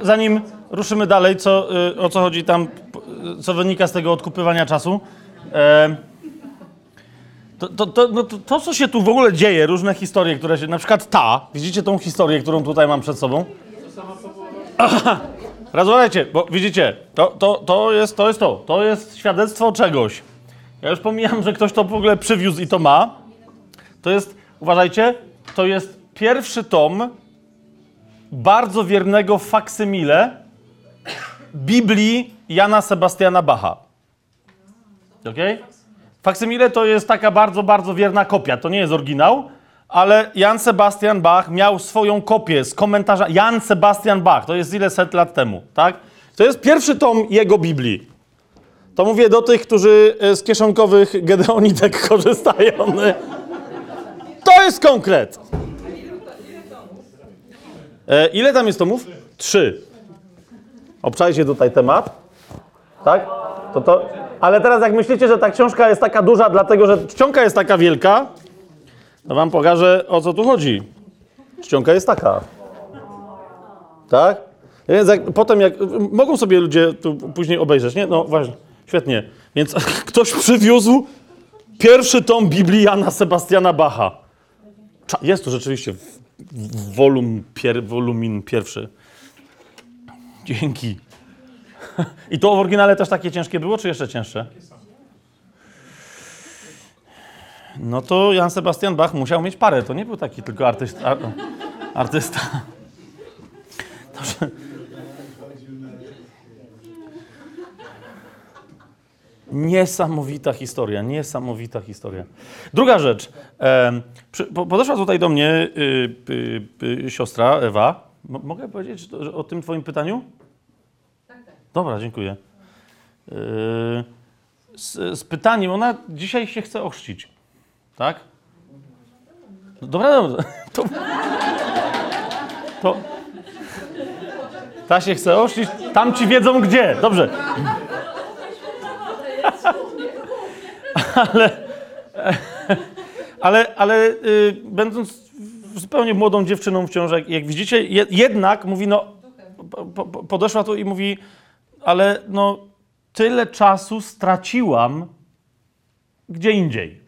Zanim ruszymy dalej, co, y, o co chodzi tam, y, co wynika z tego odkupywania czasu, e, to, to, to, no to, to, co się tu w ogóle dzieje, różne historie, które się, na przykład ta, widzicie tą historię, którą tutaj mam przed sobą? Aha, Rozmawiajcie, bo widzicie, to, to, to, jest, to jest to, to jest świadectwo czegoś. Ja już pomijam, że ktoś to w ogóle przywiózł i to ma. To jest, uważajcie, to jest pierwszy tom bardzo wiernego faksymile Biblii Jana Sebastiana Bacha. Ok? Faksymile to jest taka bardzo, bardzo wierna kopia. To nie jest oryginał, ale Jan Sebastian Bach miał swoją kopię z komentarza. Jan Sebastian Bach, to jest ile set lat temu, tak? To jest pierwszy tom jego Biblii. To mówię do tych, którzy e, z kieszonkowych gedeonitek korzystają. To jest konkret. E, ile tam jest tomów? Trzy. Obczajcie tutaj temat. Tak? To to. Ale teraz jak myślicie, że ta książka jest taka duża, dlatego że czcionka jest taka wielka, to wam pokażę o co tu chodzi. Czcionka jest taka. Tak? Więc jak, potem jak... Mogą sobie ludzie tu później obejrzeć, nie? No właśnie. Świetnie. Więc ktoś przywiózł pierwszy tom Biblii Jana Sebastiana Bacha. Jest tu rzeczywiście wolum, pier, wolumin pierwszy. Dzięki. I to w oryginale też takie ciężkie było, czy jeszcze cięższe? No to Jan Sebastian Bach musiał mieć parę. To nie był taki tylko artyst, ar, artysta. Dobrze. Niesamowita historia, niesamowita historia. Druga rzecz. podeszła tutaj do mnie y, y, y, siostra Ewa. Mo- mogę powiedzieć o tym twoim pytaniu? Dobra, dziękuję. Yy, z, z pytaniem, ona dzisiaj się chce ochrzcić. Tak? No Dobra, dobra. To, to, ta się chce ochrzcić, tam ci wiedzą gdzie. Dobrze. Ale, ale, ale y, będąc zupełnie młodą dziewczyną wciąż, jak, jak widzicie, je, jednak mówi, no, po, po, podeszła tu i mówi, ale no, tyle czasu straciłam gdzie indziej.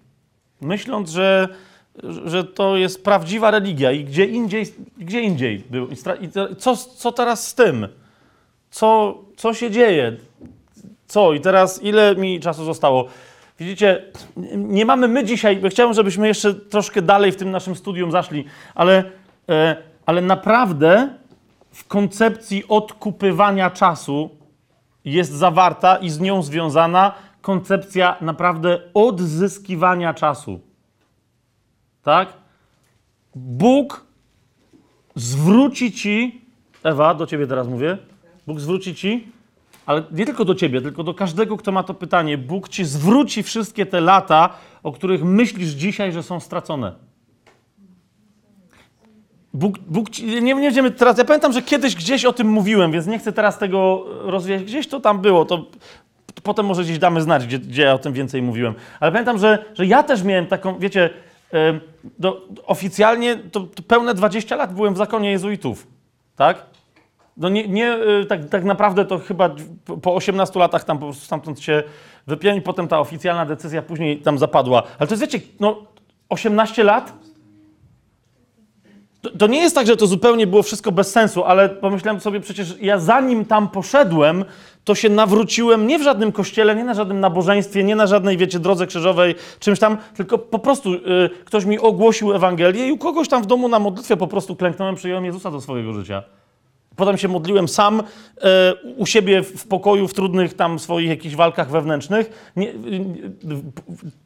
Myśląc, że, że to jest prawdziwa religia i gdzie indziej, gdzie indziej był. I co, co teraz z tym? Co, co się dzieje? Co? I teraz ile mi czasu zostało? Widzicie, nie mamy my dzisiaj, bo chciałem, żebyśmy jeszcze troszkę dalej w tym naszym studium zaszli, ale, e, ale naprawdę w koncepcji odkupywania czasu jest zawarta i z nią związana koncepcja naprawdę odzyskiwania czasu. Tak? Bóg zwróci ci, Ewa, do ciebie teraz mówię, Bóg zwróci ci, ale nie tylko do ciebie, tylko do każdego, kto ma to pytanie. Bóg ci zwróci wszystkie te lata, o których myślisz dzisiaj, że są stracone. Bóg, Bóg ci, nie, nie będziemy teraz, ja pamiętam, że kiedyś gdzieś o tym mówiłem, więc nie chcę teraz tego rozwijać. Gdzieś to tam było, to potem może gdzieś damy znać, gdzie, gdzie ja o tym więcej mówiłem. Ale pamiętam, że, że ja też miałem taką, wiecie, do, oficjalnie to, to pełne 20 lat byłem w zakonie jezuitów, tak? No nie, nie y, tak, tak naprawdę to chyba po- po 18 latach tam po prostu stamtąd się wypiąłem i potem ta oficjalna decyzja później tam zapadła. Ale to jest, wiecie, no 18 lat? To, to nie jest tak, że to zupełnie było wszystko bez sensu, ale pomyślałem sobie przecież, ja zanim tam poszedłem, to się nawróciłem nie w żadnym kościele, nie na żadnym nabożeństwie, nie na żadnej, wiecie, drodze krzyżowej, czymś tam, tylko po prostu y, ktoś mi ogłosił Ewangelię i u kogoś tam w domu na modlitwie po prostu klęknąłem, przyjąłem Jezusa do swojego życia. Potem się modliłem sam e, u siebie w pokoju, w trudnych tam swoich jakichś walkach wewnętrznych. Nie, y,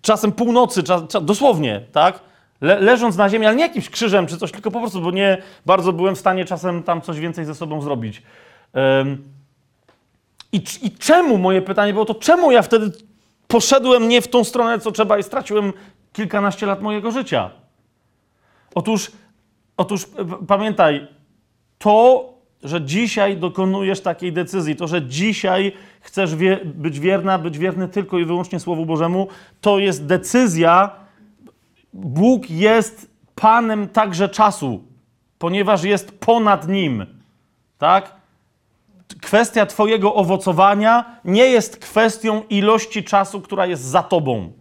czasem północy, czas, czas, dosłownie, tak? Le, leżąc na ziemi, ale nie jakimś krzyżem czy coś, tylko po prostu, bo nie bardzo byłem w stanie czasem tam coś więcej ze sobą zrobić. I, I czemu, moje pytanie było to, czemu ja wtedy poszedłem nie w tą stronę, co trzeba i straciłem kilkanaście lat mojego życia? Otóż, otóż pamiętaj, to, że dzisiaj dokonujesz takiej decyzji, to, że dzisiaj chcesz wie, być wierna, być wierny tylko i wyłącznie Słowu Bożemu, to jest decyzja. Bóg jest Panem także czasu, ponieważ jest ponad nim. Tak? kwestia Twojego owocowania nie jest kwestią ilości czasu, która jest za Tobą.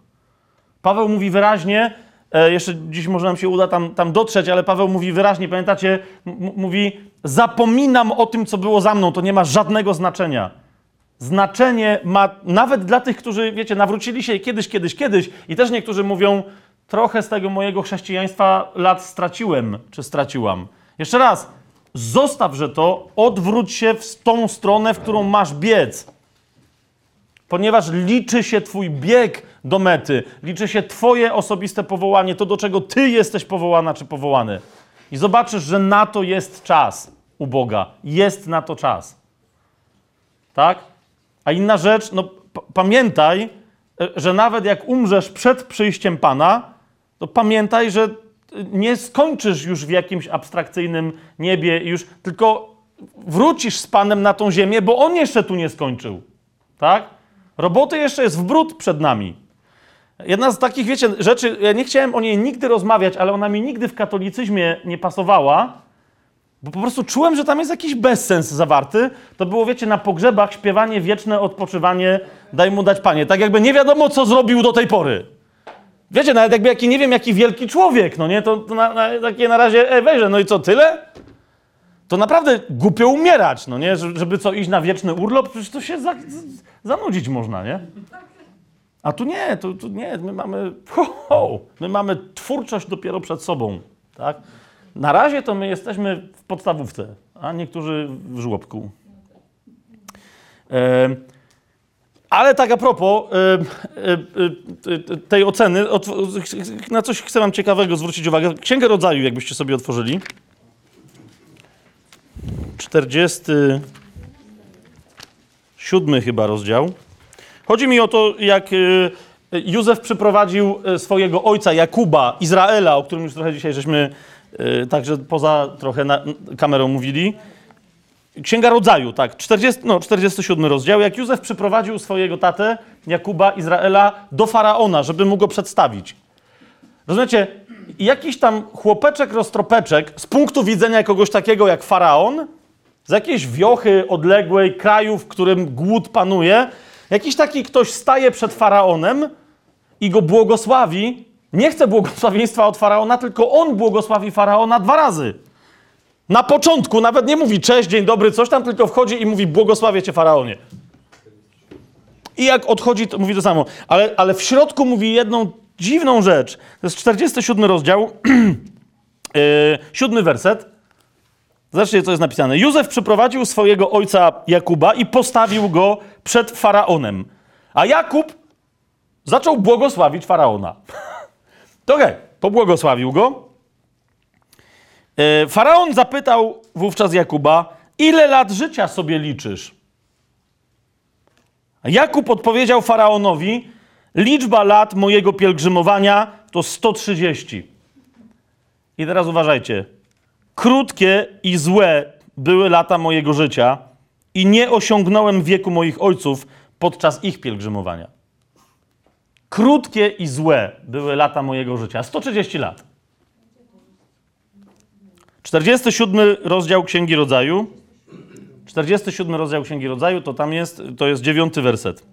Paweł mówi wyraźnie, jeszcze dziś może nam się uda tam, tam dotrzeć, ale Paweł mówi wyraźnie, pamiętacie, mówi: Zapominam o tym, co było za mną, to nie ma żadnego znaczenia. Znaczenie ma nawet dla tych, którzy, wiecie, nawrócili się kiedyś, kiedyś, kiedyś, i też niektórzy mówią: Trochę z tego mojego chrześcijaństwa lat straciłem, czy straciłam. Jeszcze raz, zostaw, że to, odwróć się w tą stronę, w którą masz biec ponieważ liczy się Twój bieg do mety, liczy się Twoje osobiste powołanie, to do czego Ty jesteś powołana czy powołany. I zobaczysz, że na to jest czas u Boga. Jest na to czas. Tak? A inna rzecz, no pamiętaj, e, że nawet jak umrzesz przed przyjściem Pana, to pamiętaj, że y, nie skończysz już w jakimś abstrakcyjnym niebie, już tylko wrócisz z Panem na tą ziemię, bo On jeszcze tu nie skończył. Tak? Roboty jeszcze jest w brud przed nami. Jedna z takich, wiecie, rzeczy, ja nie chciałem o niej nigdy rozmawiać, ale ona mi nigdy w katolicyzmie nie pasowała, bo po prostu czułem, że tam jest jakiś bezsens zawarty. To było, wiecie, na pogrzebach śpiewanie wieczne odpoczywanie, daj mu dać Panie. Tak jakby nie wiadomo, co zrobił do tej pory. Wiecie, nawet jakby jaki, nie wiem, jaki wielki człowiek, no nie? To, to na, na, takie na razie, e, wejrzę, no i co, tyle? To naprawdę głupio umierać, no nie? Że- Żeby co, iść na wieczny urlop? Przecież to się za, z- zanudzić można, nie? A tu nie, tu, tu nie, my mamy, ho, ho, my mamy twórczość dopiero przed sobą, tak? Na razie to my jesteśmy w podstawówce, a niektórzy w żłobku. Em, ale tak a propos e, e, e, e, tej oceny, na coś chcę wam ciekawego zwrócić uwagę. Księgę Rodzaju, jakbyście sobie otworzyli. 47 chyba rozdział. Chodzi mi o to, jak y, Józef przyprowadził y, swojego ojca Jakuba, Izraela, o którym już trochę dzisiaj żeśmy y, także poza trochę kamerą mówili. Księga Rodzaju, tak, 40, no, 47 rozdział. Jak Józef przyprowadził swojego tatę, Jakuba, Izraela, do faraona, żeby mu go przedstawić. Rozumiecie, jakiś tam chłopeczek, roztropeczek z punktu widzenia kogoś takiego jak faraon, z jakiejś wiochy odległej kraju, w którym głód panuje, jakiś taki ktoś staje przed faraonem i go błogosławi. Nie chce błogosławieństwa od faraona, tylko on błogosławi faraona dwa razy. Na początku nawet nie mówi cześć, dzień dobry, coś tam, tylko wchodzi i mówi błogosławię cię faraonie. I jak odchodzi, to mówi to samo. Ale, ale w środku mówi jedną dziwną rzecz. To jest 47 rozdział, yy, siódmy werset. Zobaczcie, co jest napisane. Józef przyprowadził swojego ojca Jakuba i postawił go przed faraonem. A Jakub zaczął błogosławić faraona. to okej, pobłogosławił go. E, Faraon zapytał wówczas Jakuba, ile lat życia sobie liczysz? Jakub odpowiedział faraonowi, liczba lat mojego pielgrzymowania to 130. I teraz uważajcie. Krótkie i złe były lata mojego życia i nie osiągnąłem wieku moich ojców podczas ich pielgrzymowania. Krótkie i złe były lata mojego życia. 130 lat. 47 rozdział Księgi Rodzaju. 47 rozdział Księgi Rodzaju, to tam jest, to jest dziewiąty werset.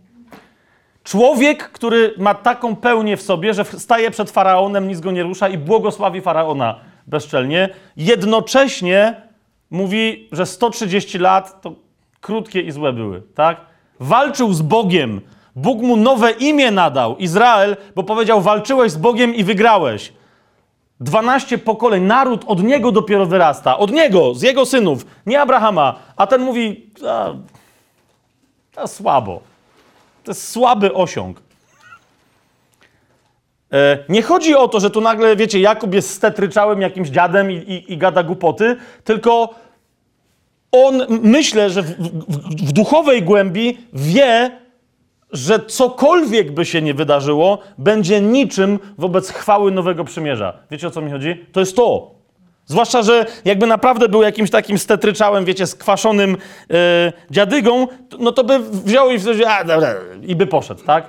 Człowiek, który ma taką pełnię w sobie, że staje przed faraonem, nic go nie rusza i błogosławi faraona bezczelnie, jednocześnie mówi, że 130 lat to krótkie i złe były, tak? Walczył z Bogiem. Bóg mu nowe imię nadał, Izrael, bo powiedział: Walczyłeś z Bogiem i wygrałeś. 12 pokoleń, naród od niego dopiero wyrasta. Od niego, z jego synów, nie Abrahama. A ten mówi: a, słabo. To jest słaby osiąg. E, Nie chodzi o to, że tu nagle, wiecie, Jakub jest stetryczałym jakimś dziadem i, i, i gada głupoty, tylko on, myślę, że w, w, w duchowej głębi wie, że cokolwiek by się nie wydarzyło, będzie niczym wobec chwały Nowego Przymierza. Wiecie, o co mi chodzi? To jest to. Zwłaszcza, że jakby naprawdę był jakimś takim stetryczałem, wiecie, skwaszonym e, dziadygą, no to by wziął i, w- a, dobra, i by poszedł, tak?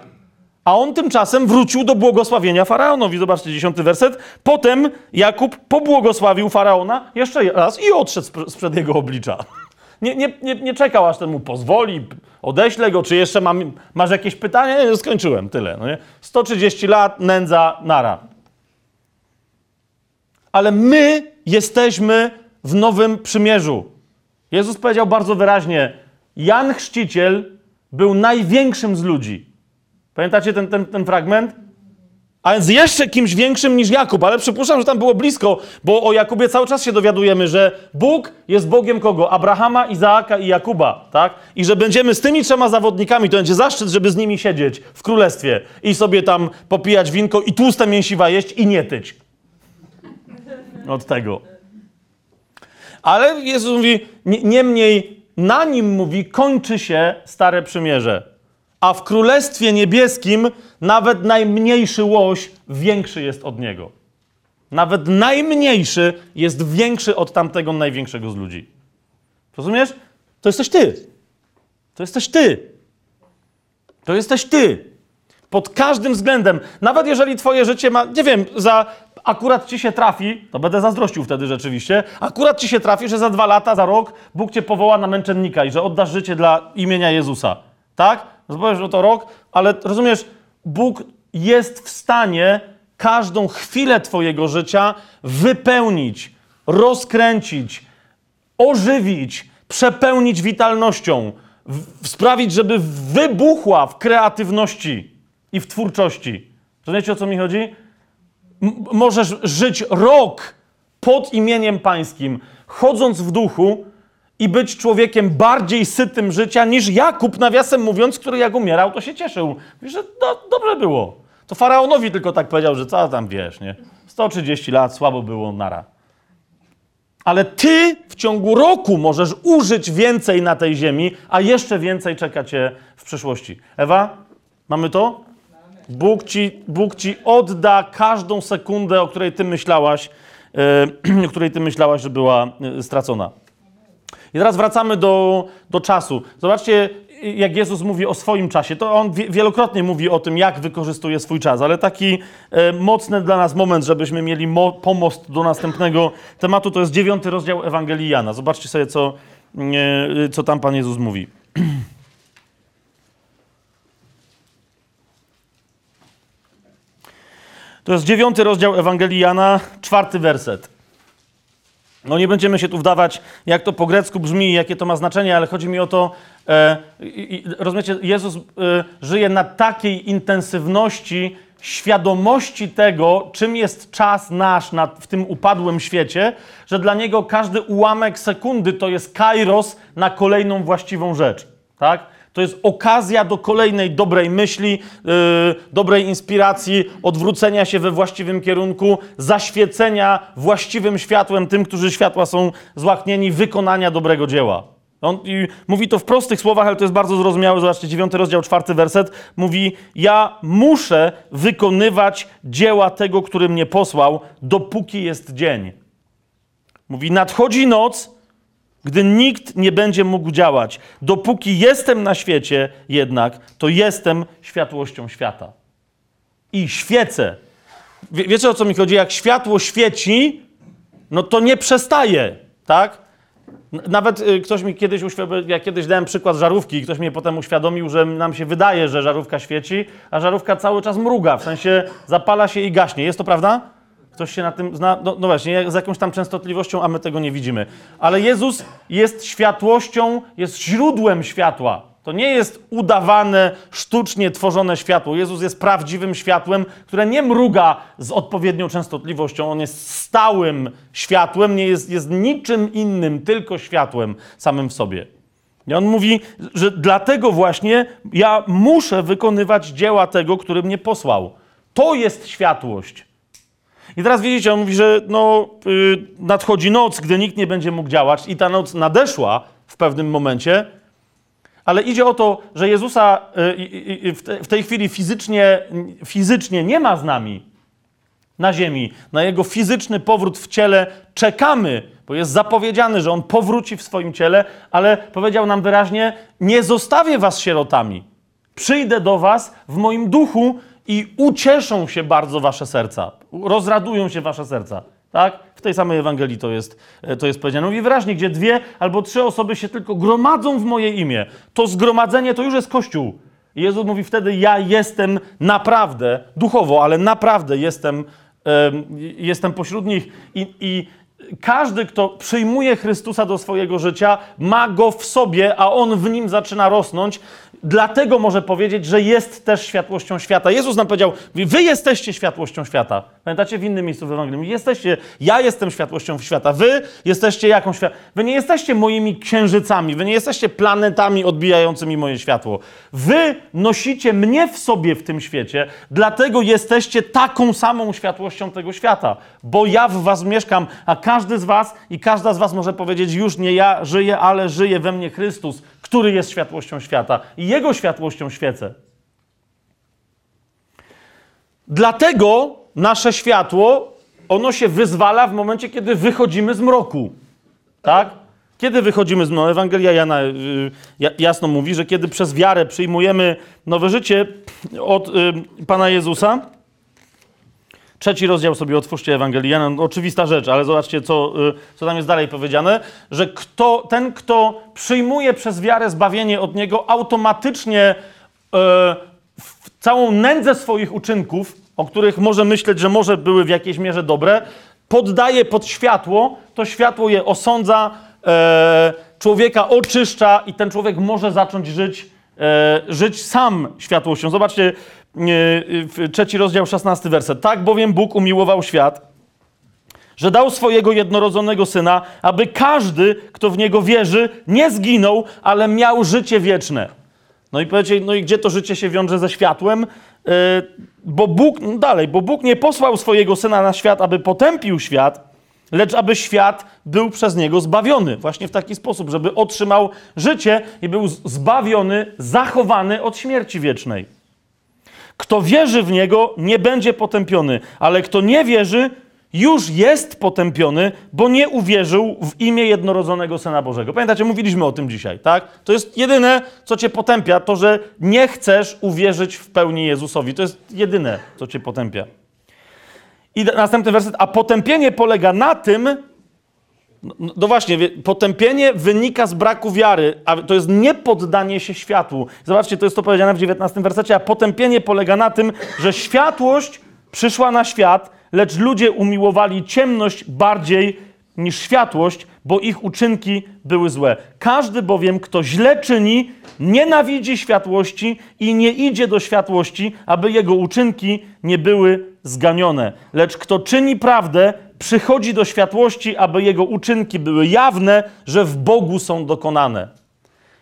A on tymczasem wrócił do błogosławienia faraonowi. Zobaczcie, dziesiąty werset. Potem Jakub pobłogosławił faraona jeszcze raz i odszedł spr- sprzed jego oblicza. Nie, nie, nie, nie czekał, aż ten mu pozwoli, odeślę go, czy jeszcze mam, masz jakieś pytanie? Nie, skończyłem, tyle. No nie? 130 lat, nędza, nara. Ale my jesteśmy w nowym przymierzu. Jezus powiedział bardzo wyraźnie: Jan Chrzciciel był największym z ludzi. Pamiętacie ten, ten, ten fragment? A więc jeszcze kimś większym niż Jakub, ale przypuszczam, że tam było blisko, bo o Jakubie cały czas się dowiadujemy, że Bóg jest Bogiem kogo? Abrahama, Izaaka i Jakuba, tak? I że będziemy z tymi trzema zawodnikami, to będzie zaszczyt, żeby z nimi siedzieć w królestwie i sobie tam popijać winko i tłuste mięsiwa jeść i nie tyć. Od tego. Ale Jezus mówi, nie- niemniej na nim mówi, kończy się Stare Przymierze. A w Królestwie Niebieskim nawet najmniejszy łoś większy jest od niego. Nawet najmniejszy jest większy od tamtego największego z ludzi. Rozumiesz? To jesteś ty. To jesteś ty. To jesteś ty. Pod każdym względem. Nawet jeżeli twoje życie ma, nie wiem, za akurat ci się trafi, to będę zazdrościł wtedy rzeczywiście, akurat ci się trafi, że za dwa lata, za rok Bóg cię powoła na męczennika i że oddasz życie dla imienia Jezusa. Tak? No powiesz, że to rok, ale rozumiesz, Bóg jest w stanie każdą chwilę twojego życia wypełnić, rozkręcić, ożywić, przepełnić witalnością, sprawić, żeby wybuchła w kreatywności i w twórczości. Rozumiecie, o co mi chodzi? Możesz żyć rok pod imieniem pańskim, chodząc w duchu i być człowiekiem bardziej sytym życia niż Jakub, nawiasem mówiąc, który jak umierał, to się cieszył. Mówi, że do, dobrze było. To faraonowi tylko tak powiedział, że co tam wiesz, nie? 130 lat, słabo było, nara. Ale ty w ciągu roku możesz użyć więcej na tej ziemi, a jeszcze więcej czeka cię w przyszłości. Ewa, mamy to? Bóg ci, Bóg ci odda każdą sekundę, o której ty myślałaś, e, o której ty myślałaś, że była e, stracona. I teraz wracamy do, do czasu. Zobaczcie, jak Jezus mówi o swoim czasie. To on wie, wielokrotnie mówi o tym, jak wykorzystuje swój czas, ale taki e, mocny dla nas moment, żebyśmy mieli mo, pomost do następnego tematu, to jest dziewiąty rozdział Ewangelii Jana. Zobaczcie sobie, co, e, co tam Pan Jezus mówi. To jest dziewiąty rozdział Ewangelii Jana, czwarty werset. No nie będziemy się tu wdawać, jak to po grecku brzmi jakie to ma znaczenie, ale chodzi mi o to, e, i, rozumiecie, Jezus e, żyje na takiej intensywności świadomości tego, czym jest czas nasz na, w tym upadłym świecie, że dla niego każdy ułamek sekundy to jest kairos na kolejną właściwą rzecz, tak? To jest okazja do kolejnej dobrej myśli, yy, dobrej inspiracji, odwrócenia się we właściwym kierunku, zaświecenia właściwym światłem tym, którzy światła są złaknieni, wykonania dobrego dzieła. On mówi to w prostych słowach, ale to jest bardzo zrozumiałe. Zobaczcie, 9 rozdział, 4 werset. Mówi, ja muszę wykonywać dzieła tego, który mnie posłał, dopóki jest dzień. Mówi, nadchodzi noc, gdy nikt nie będzie mógł działać. Dopóki jestem na świecie, jednak, to jestem światłością świata. I świecę. Wie, wiecie o co mi chodzi? Jak światło świeci, no to nie przestaje, tak? Nawet y, ktoś mi kiedyś uświadomił, ja kiedyś dałem przykład żarówki i ktoś mnie potem uświadomił, że nam się wydaje, że żarówka świeci, a żarówka cały czas mruga, w sensie zapala się i gaśnie. Jest to prawda? Ktoś się na tym zna? No, no właśnie, z jakąś tam częstotliwością, a my tego nie widzimy. Ale Jezus jest światłością, jest źródłem światła. To nie jest udawane, sztucznie tworzone światło. Jezus jest prawdziwym światłem, które nie mruga z odpowiednią częstotliwością. On jest stałym światłem, nie jest, jest niczym innym, tylko światłem samym w sobie. I on mówi, że dlatego właśnie ja muszę wykonywać dzieła tego, który mnie posłał. To jest światłość. I teraz widzicie, on mówi, że no, y, nadchodzi noc, gdy nikt nie będzie mógł działać, i ta noc nadeszła w pewnym momencie, ale idzie o to, że Jezusa y, w, w tej chwili fizycznie, fizycznie nie ma z nami na ziemi. Na jego fizyczny powrót w ciele czekamy, bo jest zapowiedziany, że on powróci w swoim ciele, ale powiedział nam wyraźnie: Nie zostawię was sierotami. Przyjdę do was w moim duchu i ucieszą się bardzo wasze serca. Rozradują się wasze serca. Tak? W tej samej Ewangelii to jest, e, to jest powiedziane. Mówi wyraźnie, gdzie dwie albo trzy osoby się tylko gromadzą w moje imię. To zgromadzenie to już jest Kościół. Jezus mówi wtedy, ja jestem naprawdę, duchowo, ale naprawdę jestem, em, jestem pośród nich. I, I każdy, kto przyjmuje Chrystusa do swojego życia, ma go w sobie, a on w nim zaczyna rosnąć. Dlatego może powiedzieć, że jest też światłością świata. Jezus nam powiedział: Wy jesteście światłością świata. Pamiętacie w innym miejscu w Ewangelii? Jesteście, ja jestem światłością świata. Wy jesteście jaką świat? Wy nie jesteście moimi księżycami, wy nie jesteście planetami odbijającymi moje światło. Wy nosicie mnie w sobie w tym świecie, dlatego jesteście taką samą światłością tego świata, bo ja w was mieszkam, a każdy z was i każda z was może powiedzieć: Już nie ja żyję, ale żyje we mnie Chrystus, który jest światłością świata i jego światłością świecę. Dlatego nasze światło, ono się wyzwala w momencie, kiedy wychodzimy z mroku. Tak? Kiedy wychodzimy z mroku? Ewangelia Jana y, ja- jasno mówi, że kiedy przez wiarę przyjmujemy nowe życie od y, Pana Jezusa, Trzeci rozdział sobie otwórzcie Ewangelię. Jana. No, oczywista rzecz, ale zobaczcie, co, y, co tam jest dalej powiedziane, że kto, ten, kto przyjmuje przez wiarę zbawienie od Niego, automatycznie e, całą nędzę swoich uczynków, o których może myśleć, że może były w jakiejś mierze dobre, poddaje pod światło, to światło je osądza, e, człowieka oczyszcza i ten człowiek może zacząć żyć, e, żyć sam światłością. Zobaczcie, trzeci rozdział, szesnasty werset. Tak bowiem Bóg umiłował świat, że dał swojego jednorodzonego syna, aby każdy, kto w niego wierzy, nie zginął, ale miał życie wieczne. No i powiecie, no i gdzie to życie się wiąże ze światłem? Yy, bo Bóg, no dalej, bo Bóg nie posłał swojego syna na świat, aby potępił świat, lecz aby świat był przez niego zbawiony. Właśnie w taki sposób, żeby otrzymał życie i był zbawiony, zachowany od śmierci wiecznej. Kto wierzy w Niego, nie będzie potępiony, ale kto nie wierzy, już jest potępiony, bo nie uwierzył w imię jednorodzonego Syna Bożego. Pamiętacie, mówiliśmy o tym dzisiaj, tak? To jest jedyne, co cię potępia, to, że nie chcesz uwierzyć w pełni Jezusowi. To jest jedyne, co cię potępia. I następny werset. A potępienie polega na tym, no, no właśnie, potępienie wynika z braku wiary, a to jest niepoddanie się światłu. Zobaczcie, to jest to powiedziane w 19 wersecie, a potępienie polega na tym, że światłość przyszła na świat, lecz ludzie umiłowali ciemność bardziej niż światłość, bo ich uczynki były złe. Każdy bowiem, kto źle czyni, nienawidzi światłości i nie idzie do światłości, aby jego uczynki nie były zganione. Lecz kto czyni prawdę, przychodzi do światłości, aby jego uczynki były jawne, że w Bogu są dokonane.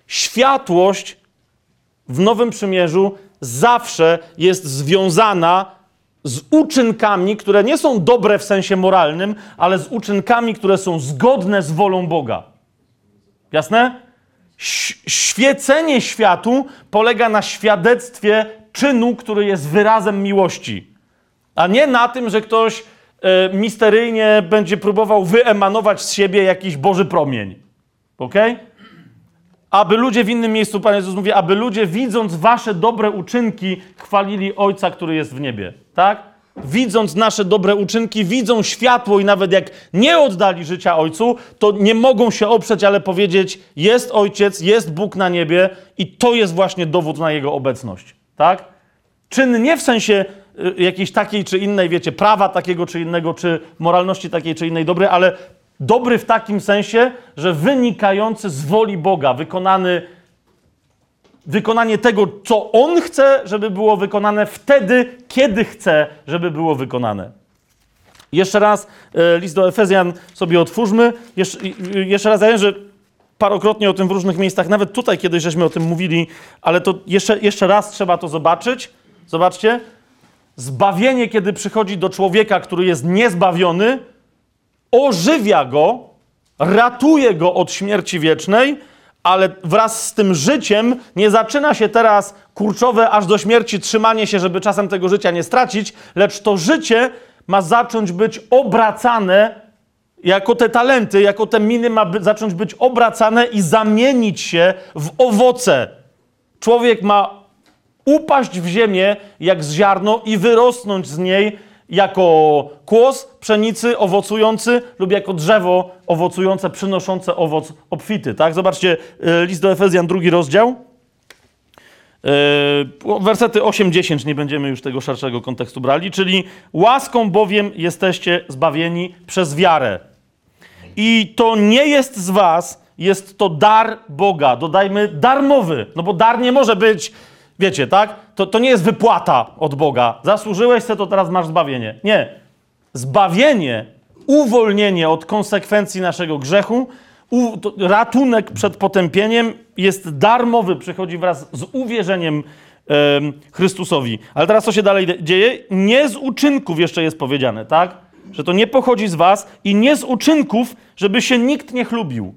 Światłość w Nowym Przymierzu zawsze jest związana z uczynkami, które nie są dobre w sensie moralnym, ale z uczynkami, które są zgodne z wolą Boga. Jasne? Świecenie światu polega na świadectwie czynu, który jest wyrazem miłości, a nie na tym, że ktoś misteryjnie będzie próbował wyemanować z siebie jakiś Boży promień. Okej? aby ludzie w innym miejscu, Pan Jezus mówi, aby ludzie widząc wasze dobre uczynki, chwalili Ojca, który jest w niebie. Tak? Widząc nasze dobre uczynki, widzą światło i nawet jak nie oddali życia Ojcu, to nie mogą się oprzeć, ale powiedzieć, jest Ojciec, jest Bóg na niebie i to jest właśnie dowód na Jego obecność. Tak? Czyn nie w sensie jakiejś takiej czy innej, wiecie, prawa takiego czy innego, czy moralności takiej czy innej dobry, ale dobry w takim sensie, że wynikający z woli Boga, wykonany, wykonanie tego, co On chce, żeby było wykonane wtedy, kiedy chce, żeby było wykonane. Jeszcze raz e, list do Efezjan sobie otwórzmy. Jeszcze, y, y, jeszcze raz, ja wiem, że parokrotnie o tym w różnych miejscach, nawet tutaj kiedyś żeśmy o tym mówili, ale to jeszcze, jeszcze raz trzeba to zobaczyć. Zobaczcie. Zbawienie, kiedy przychodzi do człowieka, który jest niezbawiony, ożywia go, ratuje go od śmierci wiecznej, ale wraz z tym życiem nie zaczyna się teraz kurczowe aż do śmierci trzymanie się, żeby czasem tego życia nie stracić, lecz to życie ma zacząć być obracane jako te talenty, jako te miny ma zacząć być obracane i zamienić się w owoce. Człowiek ma upaść w ziemię jak z ziarno i wyrosnąć z niej jako kłos pszenicy owocujący lub jako drzewo owocujące, przynoszące owoc obfity. Tak? Zobaczcie, y, list do Efezjan, drugi rozdział. Yy, Wersety 8-10, nie będziemy już tego szerszego kontekstu brali, czyli łaską bowiem jesteście zbawieni przez wiarę. I to nie jest z was, jest to dar Boga. Dodajmy darmowy, no bo dar nie może być, wiecie, tak? To, to nie jest wypłata od Boga. Zasłużyłeś se, to teraz masz zbawienie. Nie. Zbawienie, uwolnienie od konsekwencji naszego grzechu, u, to, ratunek przed potępieniem jest darmowy, przychodzi wraz z uwierzeniem em, Chrystusowi. Ale teraz co się dalej dzieje? Nie z uczynków jeszcze jest powiedziane, tak? Że to nie pochodzi z was i nie z uczynków, żeby się nikt nie chlubił.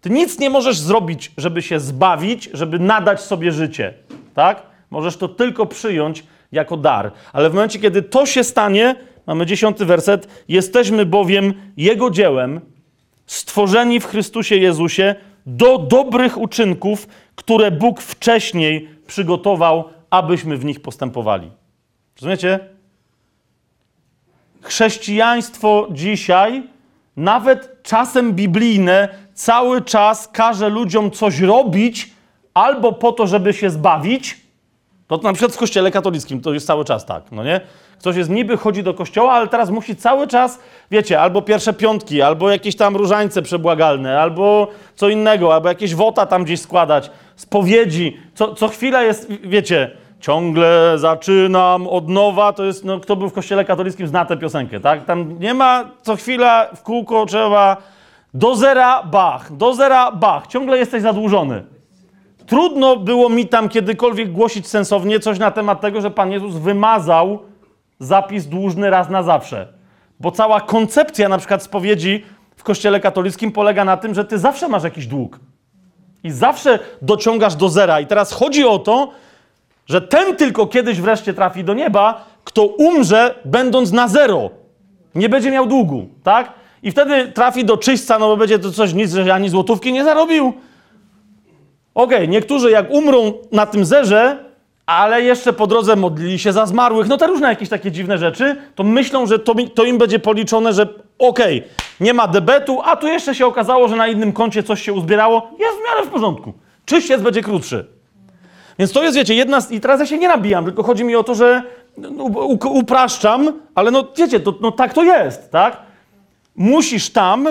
Ty nic nie możesz zrobić, żeby się zbawić, żeby nadać sobie życie, tak? Możesz to tylko przyjąć jako dar. Ale w momencie, kiedy to się stanie, mamy dziesiąty werset, jesteśmy bowiem Jego dziełem, stworzeni w Chrystusie Jezusie do dobrych uczynków, które Bóg wcześniej przygotował, abyśmy w nich postępowali. Rozumiecie? Chrześcijaństwo dzisiaj, nawet czasem biblijne, cały czas każe ludziom coś robić, albo po to, żeby się zbawić. To na przykład w kościele katolickim to jest cały czas tak, no nie? Ktoś jest niby, chodzi do kościoła, ale teraz musi cały czas, wiecie, albo pierwsze piątki, albo jakieś tam różańce przebłagalne, albo co innego, albo jakieś wota tam gdzieś składać, spowiedzi. Co, co chwila jest, wiecie, ciągle zaczynam od nowa, to jest, no kto był w kościele katolickim zna tę piosenkę, tak? Tam nie ma co chwila w kółko trzeba do zera bach, do zera bach, ciągle jesteś zadłużony. Trudno było mi tam kiedykolwiek głosić sensownie coś na temat tego, że Pan Jezus wymazał zapis dłużny raz na zawsze. Bo cała koncepcja na przykład spowiedzi w kościele katolickim polega na tym, że ty zawsze masz jakiś dług. I zawsze dociągasz do zera. I teraz chodzi o to, że ten tylko kiedyś wreszcie trafi do nieba, kto umrze będąc na zero. Nie będzie miał długu, tak? I wtedy trafi do czyśćca, no bo będzie to coś nic, że ani złotówki nie zarobił. Okej, niektórzy jak umrą na tym zerze, ale jeszcze po drodze modlili się za zmarłych, no te różne jakieś takie dziwne rzeczy, to myślą, że to, to im będzie policzone, że okej, nie ma debetu, a tu jeszcze się okazało, że na innym koncie coś się uzbierało, jest w miarę w porządku. Czyściec będzie krótszy. Więc to jest, wiecie, jedna z... I teraz ja się nie nabijam, tylko chodzi mi o to, że no, upraszczam, ale no wiecie, to, no tak to jest, tak? Musisz tam,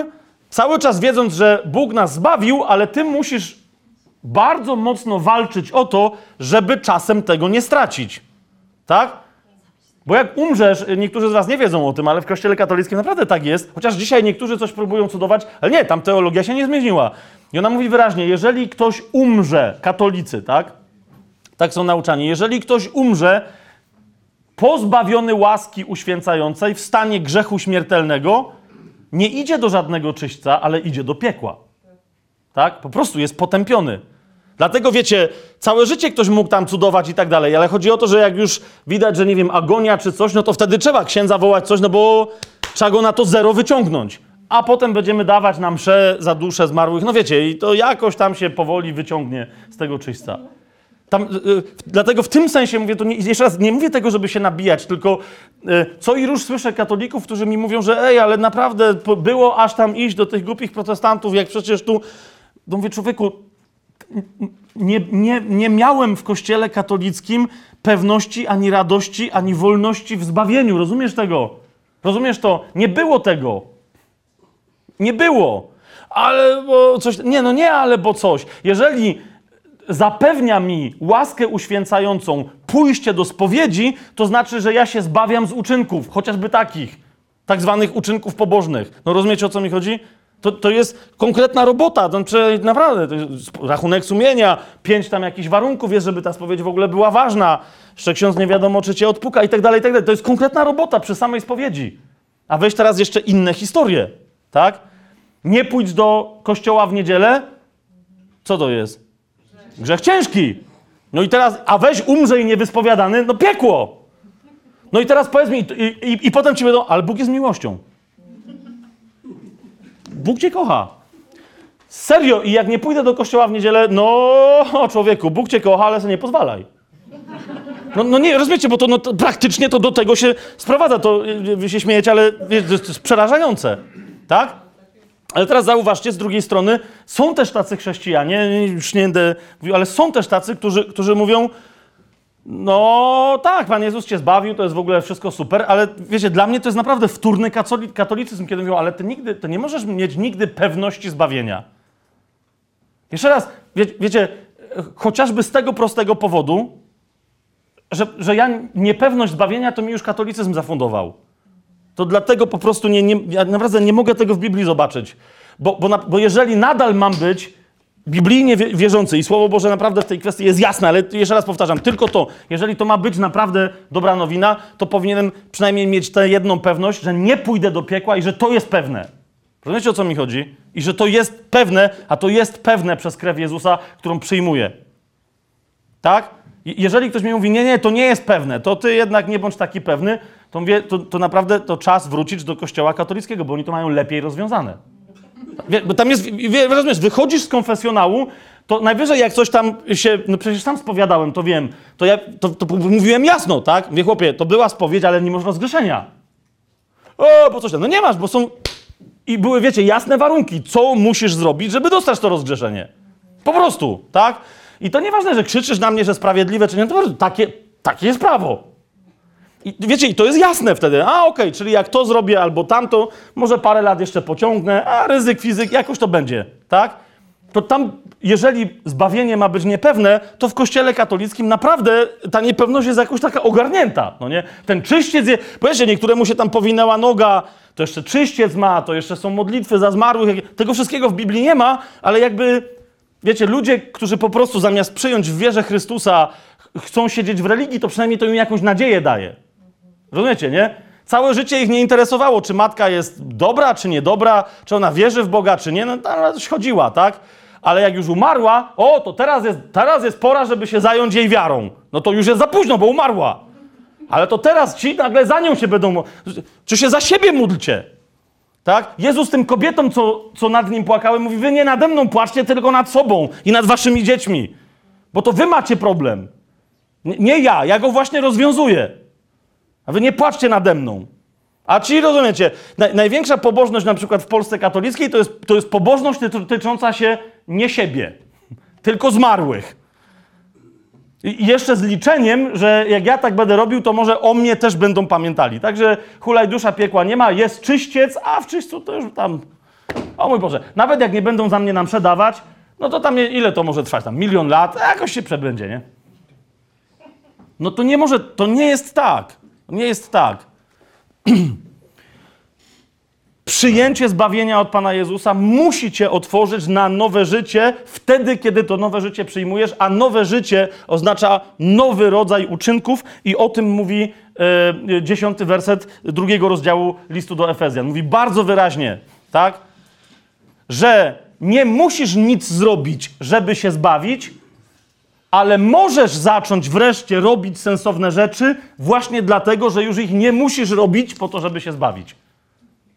cały czas wiedząc, że Bóg nas zbawił, ale ty musisz bardzo mocno walczyć o to, żeby czasem tego nie stracić. Tak? Bo jak umrzesz, niektórzy z was nie wiedzą o tym, ale w kościele katolickim naprawdę tak jest, chociaż dzisiaj niektórzy coś próbują cudować, ale nie, tam teologia się nie zmieniła. I ona mówi wyraźnie, jeżeli ktoś umrze, katolicy, tak? Tak są nauczani, jeżeli ktoś umrze pozbawiony łaski uświęcającej w stanie grzechu śmiertelnego, nie idzie do żadnego czyśćca, ale idzie do piekła. Tak? Po prostu jest potępiony. Dlatego wiecie, całe życie ktoś mógł tam cudować i tak dalej, ale chodzi o to, że jak już widać, że nie wiem, agonia czy coś, no to wtedy trzeba księdza wołać coś, no bo trzeba go na to zero wyciągnąć. A potem będziemy dawać nam mszę za duszę zmarłych. No wiecie, i to jakoś tam się powoli wyciągnie z tego czyśćca. Tam, y, y, dlatego w tym sensie mówię, to nie, jeszcze raz, nie mówię tego, żeby się nabijać, tylko y, co i róż słyszę katolików, którzy mi mówią, że ej, ale naprawdę było aż tam iść do tych głupich protestantów, jak przecież tu... No mówię, człowieku, nie, nie, nie miałem w kościele katolickim pewności, ani radości, ani wolności w zbawieniu. Rozumiesz tego? Rozumiesz to? Nie było tego. Nie było. Ale bo coś. Nie, no nie, ale bo coś. Jeżeli zapewnia mi łaskę uświęcającą pójście do spowiedzi, to znaczy, że ja się zbawiam z uczynków, chociażby takich, tak zwanych uczynków pobożnych. No rozumiecie, o co mi chodzi? To, to jest konkretna robota, to prze- naprawdę, to rachunek sumienia, pięć tam jakichś warunków jest, żeby ta spowiedź w ogóle była ważna, jeszcze ksiądz nie wiadomo, czy cię odpuka i tak dalej, i tak dalej. To jest konkretna robota przy samej spowiedzi. A weź teraz jeszcze inne historie, tak? Nie pójdź do kościoła w niedzielę, co to jest? Grzech ciężki. No i teraz, a weź umrze i niewyspowiadany, no piekło. No i teraz powiedz mi, i, i, i potem ci będą, ale Bóg jest miłością. Bóg cię kocha. Serio, i jak nie pójdę do kościoła w niedzielę, no człowieku, Bóg cię kocha, ale sobie nie pozwalaj. No, no nie, rozumiecie, bo to, no, to praktycznie to do tego się sprowadza. To y, wy się śmiejecie, ale wiecie, to jest przerażające. Tak? Ale teraz zauważcie, z drugiej strony są też tacy chrześcijanie, już nie będę mówił, ale są też tacy, którzy, którzy mówią, no tak, Pan Jezus cię zbawił, to jest w ogóle wszystko super, ale wiecie, dla mnie to jest naprawdę wtórny katoli- katolicyzm, kiedy mówią, ale ty nigdy, to nie możesz mieć nigdy pewności zbawienia. Jeszcze raz, wie, wiecie, chociażby z tego prostego powodu, że, że ja niepewność zbawienia to mi już katolicyzm zafundował. To dlatego po prostu nie, nie, ja naprawdę nie mogę tego w Biblii zobaczyć. Bo, bo, na, bo jeżeli nadal mam być biblijnie wie- wierzący i Słowo Boże naprawdę w tej kwestii jest jasne, ale jeszcze raz powtarzam, tylko to, jeżeli to ma być naprawdę dobra nowina, to powinienem przynajmniej mieć tę jedną pewność, że nie pójdę do piekła i że to jest pewne. Rozumiecie o co mi chodzi? I że to jest pewne, a to jest pewne przez krew Jezusa, którą przyjmuję. Tak? Jeżeli ktoś mi mówi, nie, nie, to nie jest pewne, to ty jednak nie bądź taki pewny, to mówię, to, to naprawdę to czas wrócić do kościoła katolickiego, bo oni to mają lepiej rozwiązane. Wie, bo tam jest, rozumiesz, wychodzisz z konfesjonału, to najwyżej jak coś tam się, no przecież sam spowiadałem, to wiem, to ja to, to mówiłem jasno, tak? Wie chłopie, to była spowiedź, ale nie można rozgrzeszenia. O, bo coś tam, no nie masz, bo są, i były, wiecie, jasne warunki, co musisz zrobić, żeby dostać to rozgrzeszenie. Po prostu, tak? I to nieważne, że krzyczysz na mnie, że sprawiedliwe, czy nie, to po prostu takie, takie jest prawo. I wiecie, i to jest jasne wtedy. A okej, czyli jak to zrobię albo tamto, może parę lat jeszcze pociągnę, a ryzyk fizyk, jakoś to będzie, tak? To tam, jeżeli zbawienie ma być niepewne, to w kościele katolickim naprawdę ta niepewność jest jakoś taka ogarnięta, no nie? Ten czyściec, je, powiedzcie, niektóremu się tam powinęła noga, to jeszcze czyściec ma, to jeszcze są modlitwy za zmarłych, tego wszystkiego w Biblii nie ma, ale jakby, wiecie, ludzie, którzy po prostu zamiast przyjąć w wierze Chrystusa ch- chcą siedzieć w religii, to przynajmniej to im jakąś nadzieję daje. Rozumiecie, nie? Całe życie ich nie interesowało, czy matka jest dobra, czy niedobra, czy ona wierzy w Boga, czy nie. No ta chodziła, tak? Ale jak już umarła, o, to teraz jest, teraz jest pora, żeby się zająć jej wiarą. No to już jest za późno, bo umarła. Ale to teraz ci nagle za nią się będą... Czy się za siebie módlcie? Tak? Jezus tym kobietom, co, co nad nim płakały, mówi, wy nie nade mną płaczcie, tylko nad sobą i nad waszymi dziećmi. Bo to wy macie problem. Nie, nie ja, ja go właśnie rozwiązuję. A wy nie płaczcie nade mną. A ci rozumiecie, naj, największa pobożność na przykład w Polsce katolickiej to jest, to jest pobożność dotycząca się nie siebie, tylko zmarłych. I jeszcze z liczeniem, że jak ja tak będę robił, to może o mnie też będą pamiętali. Także hulaj dusza piekła nie ma, jest czyściec, a w czyśćcu to już tam... O mój Boże, nawet jak nie będą za mnie nam przedawać, no to tam ile to może trwać? Tam milion lat, jakoś się przebędzie, nie? No to nie może, to nie jest tak. Nie jest tak. Przyjęcie zbawienia od Pana Jezusa musi cię otworzyć na nowe życie wtedy, kiedy to nowe życie przyjmujesz, a nowe życie oznacza nowy rodzaj uczynków i o tym mówi e, dziesiąty werset drugiego rozdziału listu do Efezjan. Mówi bardzo wyraźnie, tak? Że nie musisz nic zrobić, żeby się zbawić, ale możesz zacząć wreszcie robić sensowne rzeczy właśnie dlatego, że już ich nie musisz robić po to, żeby się zbawić.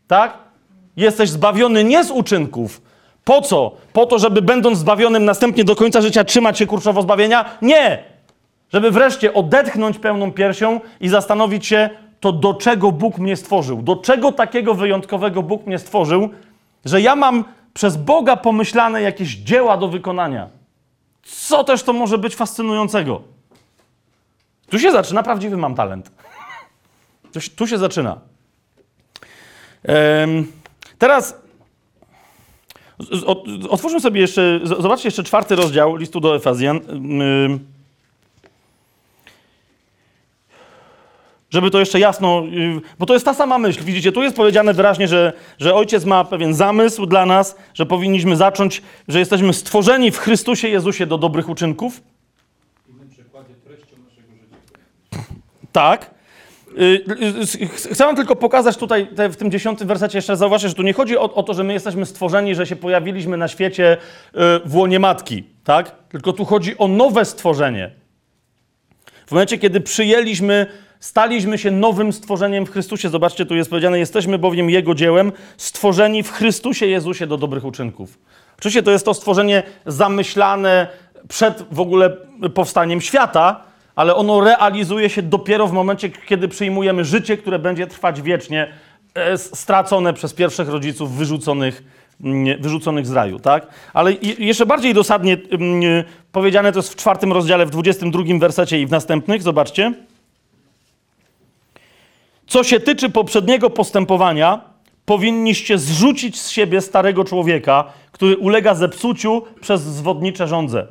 Tak? Jesteś zbawiony nie z uczynków. Po co? Po to, żeby będąc zbawionym następnie do końca życia trzymać się kurczowo zbawienia? Nie! Żeby wreszcie odetchnąć pełną piersią i zastanowić się, to do czego Bóg mnie stworzył? Do czego takiego wyjątkowego Bóg mnie stworzył, że ja mam przez Boga pomyślane jakieś dzieła do wykonania? Co też to może być fascynującego? Tu się zaczyna prawdziwy mam talent. Tu, się- tu się zaczyna. Teraz otwórzmy sobie jeszcze, zobaczcie jeszcze czwarty rozdział listu do Efezjan. Żeby to jeszcze jasno, yy, bo to jest ta sama myśl. Widzicie, tu jest powiedziane wyraźnie, że, że Ojciec ma pewien zamysł dla nas, że powinniśmy zacząć, że jesteśmy stworzeni w Chrystusie Jezusie do dobrych uczynków. W naszego życia. Tak. Y, y, y, ch- Chcę wam tylko pokazać tutaj te, w tym dziesiątym wersecie jeszcze zauważyć, że tu nie chodzi o, o to, że my jesteśmy stworzeni, że się pojawiliśmy na świecie y, w łonie matki, tak? Tylko tu chodzi o nowe stworzenie. W momencie, kiedy przyjęliśmy, staliśmy się nowym stworzeniem w Chrystusie. Zobaczcie, tu jest powiedziane, jesteśmy bowiem Jego dziełem, stworzeni w Chrystusie Jezusie do dobrych uczynków. Oczywiście to jest to stworzenie zamyślane przed w ogóle powstaniem świata, ale ono realizuje się dopiero w momencie, kiedy przyjmujemy życie, które będzie trwać wiecznie, e, stracone przez pierwszych rodziców wyrzuconych, wyrzuconych z raju, tak? Ale jeszcze bardziej dosadnie powiedziane to jest w czwartym rozdziale, w 22 wersecie i w następnych, zobaczcie. Co się tyczy poprzedniego postępowania, powinniście zrzucić z siebie starego człowieka, który ulega zepsuciu przez zwodnicze żądze.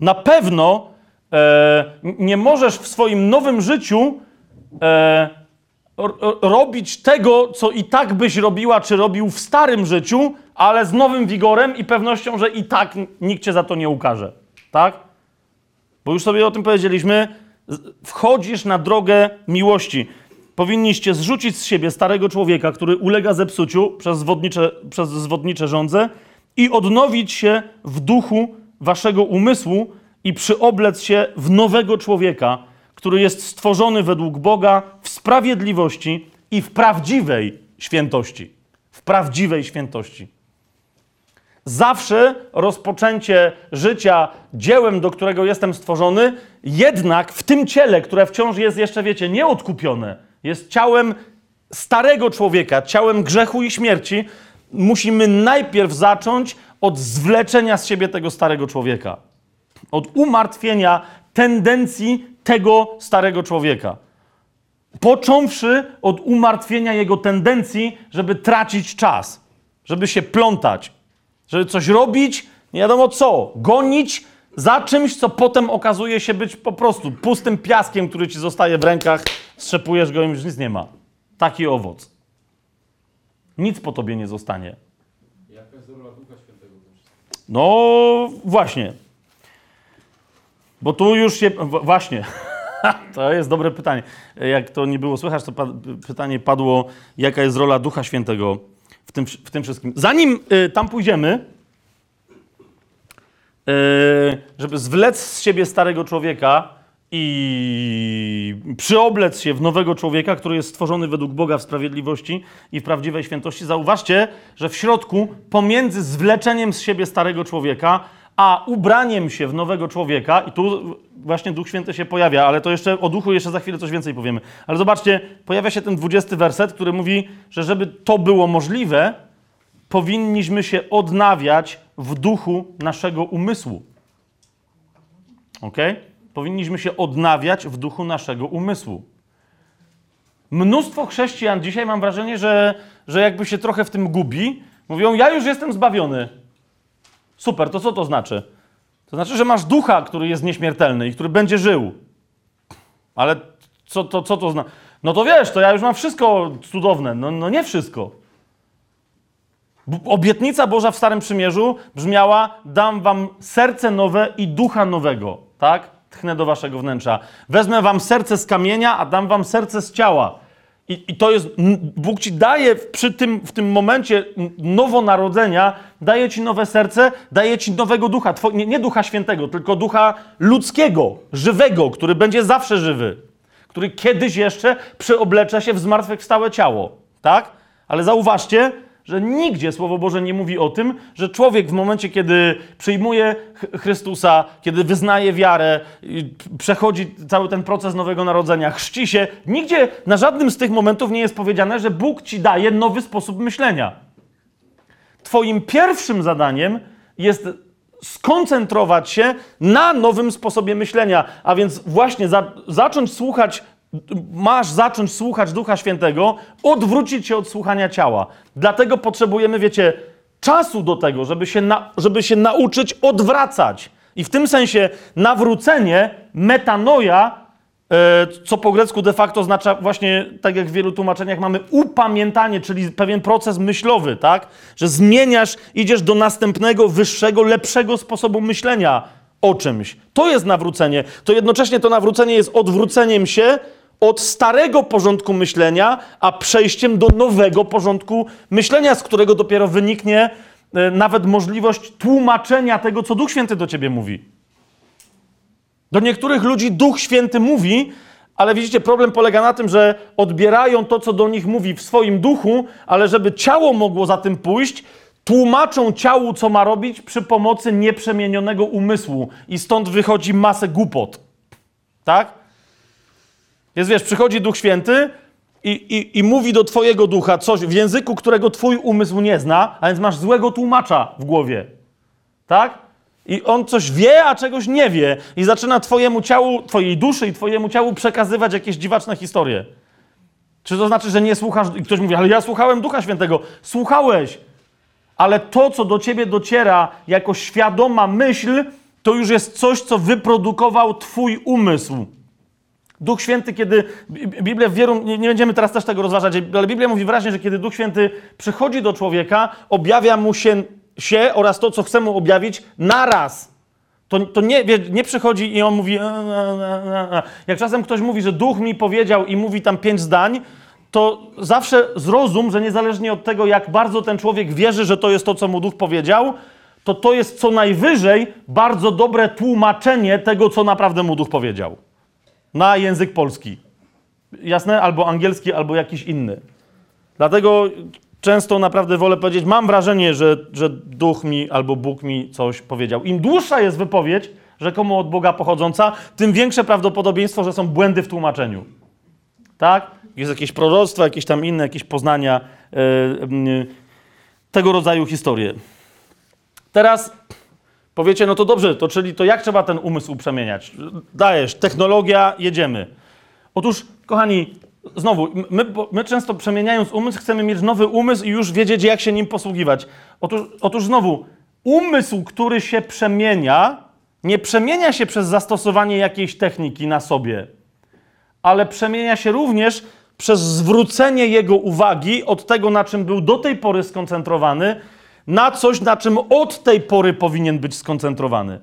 Na pewno e, nie możesz w swoim nowym życiu e, ro- ro- robić tego, co i tak byś robiła, czy robił w starym życiu, ale z nowym wigorem i pewnością, że i tak nikt cię za to nie ukaże. Tak? Bo już sobie o tym powiedzieliśmy, wchodzisz na drogę miłości. Powinniście zrzucić z siebie starego człowieka, który ulega zepsuciu przez zwodnicze, przez zwodnicze żądze i odnowić się w duchu waszego umysłu i przyoblec się w nowego człowieka, który jest stworzony według Boga w sprawiedliwości i w prawdziwej świętości. W prawdziwej świętości. Zawsze rozpoczęcie życia dziełem, do którego jestem stworzony, jednak w tym ciele, które wciąż jest jeszcze, wiecie, nieodkupione, jest ciałem starego człowieka, ciałem grzechu i śmierci, musimy najpierw zacząć od zwleczenia z siebie tego starego człowieka. Od umartwienia tendencji tego starego człowieka. Począwszy od umartwienia jego tendencji, żeby tracić czas, żeby się plątać, żeby coś robić, nie wiadomo co, gonić za czymś, co potem okazuje się być po prostu pustym piaskiem, który ci zostaje w rękach, strzepujesz go i już nic nie ma. Taki owoc. Nic po tobie nie zostanie. Jaka jest rola Ducha Świętego? No właśnie. Bo tu już się. Właśnie. To jest dobre pytanie. Jak to nie było słychać, to pa pytanie padło, jaka jest rola Ducha Świętego tym, w tym wszystkim. Zanim y, tam pójdziemy, y, żeby zwlec z siebie starego człowieka i przyoblec się w nowego człowieka, który jest stworzony według Boga w sprawiedliwości i w prawdziwej świętości, zauważcie, że w środku, pomiędzy zwleczeniem z siebie starego człowieka, a ubraniem się w nowego człowieka, i tu właśnie Duch Święty się pojawia, ale to jeszcze o Duchu jeszcze za chwilę coś więcej powiemy. Ale zobaczcie, pojawia się ten 20 werset, który mówi, że żeby to było możliwe, powinniśmy się odnawiać w duchu naszego umysłu. Ok? Powinniśmy się odnawiać w duchu naszego umysłu. Mnóstwo chrześcijan dzisiaj mam wrażenie, że, że jakby się trochę w tym gubi. Mówią, ja już jestem zbawiony. Super, to co to znaczy? To znaczy, że masz ducha, który jest nieśmiertelny i który będzie żył. Ale co to, co to znaczy? No to wiesz, to ja już mam wszystko cudowne. No, no nie wszystko. Obietnica Boża w Starym Przymierzu brzmiała: Dam wam serce nowe i ducha nowego, tak? Tchnę do waszego wnętrza. Wezmę wam serce z kamienia, a dam wam serce z ciała. I, i to jest, Bóg ci daje przy tym, w tym momencie nowonarodzenia, daje ci nowe serce, daje ci nowego ducha. Two, nie, nie ducha świętego, tylko ducha ludzkiego, żywego, który będzie zawsze żywy. Który kiedyś jeszcze przyoblecze się w zmartwychwstałe ciało, tak? Ale zauważcie, że nigdzie Słowo Boże nie mówi o tym, że człowiek w momencie, kiedy przyjmuje Ch- Chrystusa, kiedy wyznaje wiarę, przechodzi cały ten proces nowego narodzenia, chrzci się, nigdzie na żadnym z tych momentów nie jest powiedziane, że Bóg ci daje nowy sposób myślenia. Twoim pierwszym zadaniem jest skoncentrować się na nowym sposobie myślenia, a więc właśnie za, zacząć słuchać, masz zacząć słuchać Ducha Świętego, odwrócić się od słuchania ciała. Dlatego potrzebujemy, wiecie, czasu do tego, żeby się, na, żeby się nauczyć odwracać. I w tym sensie nawrócenie, metanoja, E, co po grecku de facto oznacza właśnie, tak jak w wielu tłumaczeniach mamy, upamiętanie, czyli pewien proces myślowy, tak? Że zmieniasz, idziesz do następnego, wyższego, lepszego sposobu myślenia o czymś. To jest nawrócenie. To jednocześnie to nawrócenie jest odwróceniem się od starego porządku myślenia, a przejściem do nowego porządku myślenia, z którego dopiero wyniknie e, nawet możliwość tłumaczenia tego, co Duch Święty do ciebie mówi. Do niektórych ludzi Duch Święty mówi, ale widzicie, problem polega na tym, że odbierają to, co do nich mówi w swoim duchu, ale żeby ciało mogło za tym pójść, tłumaczą ciału, co ma robić przy pomocy nieprzemienionego umysłu. I stąd wychodzi masę głupot. Tak? Jest, wiesz, przychodzi Duch Święty i, i, i mówi do twojego ducha coś w języku, którego twój umysł nie zna, a więc masz złego tłumacza w głowie. Tak? I on coś wie, a czegoś nie wie. I zaczyna twojemu ciału, twojej duszy i twojemu ciału przekazywać jakieś dziwaczne historie. Czy to znaczy, że nie słuchasz? I ktoś mówi, ale ja słuchałem Ducha Świętego. Słuchałeś, ale to, co do ciebie dociera jako świadoma myśl, to już jest coś, co wyprodukował twój umysł. Duch Święty, kiedy Bi- Biblia w wielu, nie, nie będziemy teraz też tego rozważać, ale Biblia mówi wyraźnie, że kiedy Duch Święty przychodzi do człowieka, objawia mu się, się oraz to, co chce mu objawić, naraz. To, to nie, nie przychodzi i on mówi. "A, a, a, a". Jak czasem ktoś mówi, że duch mi powiedział i mówi tam pięć zdań, to zawsze zrozum, że niezależnie od tego, jak bardzo ten człowiek wierzy, że to jest to, co mu duch powiedział, to to jest co najwyżej bardzo dobre tłumaczenie tego, co naprawdę mu duch powiedział. Na język polski. Jasne? Albo angielski, albo jakiś inny. Dlatego często naprawdę wolę powiedzieć, mam wrażenie, że, że duch mi albo Bóg mi coś powiedział. Im dłuższa jest wypowiedź, rzekomo od Boga pochodząca, tym większe prawdopodobieństwo, że są błędy w tłumaczeniu. Tak? Jest jakieś proroctwo, jakieś tam inne, jakieś poznania, e, mm, tego rodzaju historie. Teraz powiecie, no to dobrze, to czyli to jak trzeba ten umysł przemieniać? Dajesz, technologia, jedziemy. Otóż, kochani, znowu, my, my często przemieniając umysł, chcemy mieć nowy umysł i już wiedzieć, jak się nim posługiwać. Otóż, otóż znowu, umysł, który się przemienia, nie przemienia się przez zastosowanie jakiejś techniki na sobie, ale przemienia się również przez zwrócenie jego uwagi od tego, na czym był do tej pory skoncentrowany, na coś, na czym od tej pory powinien być skoncentrowany.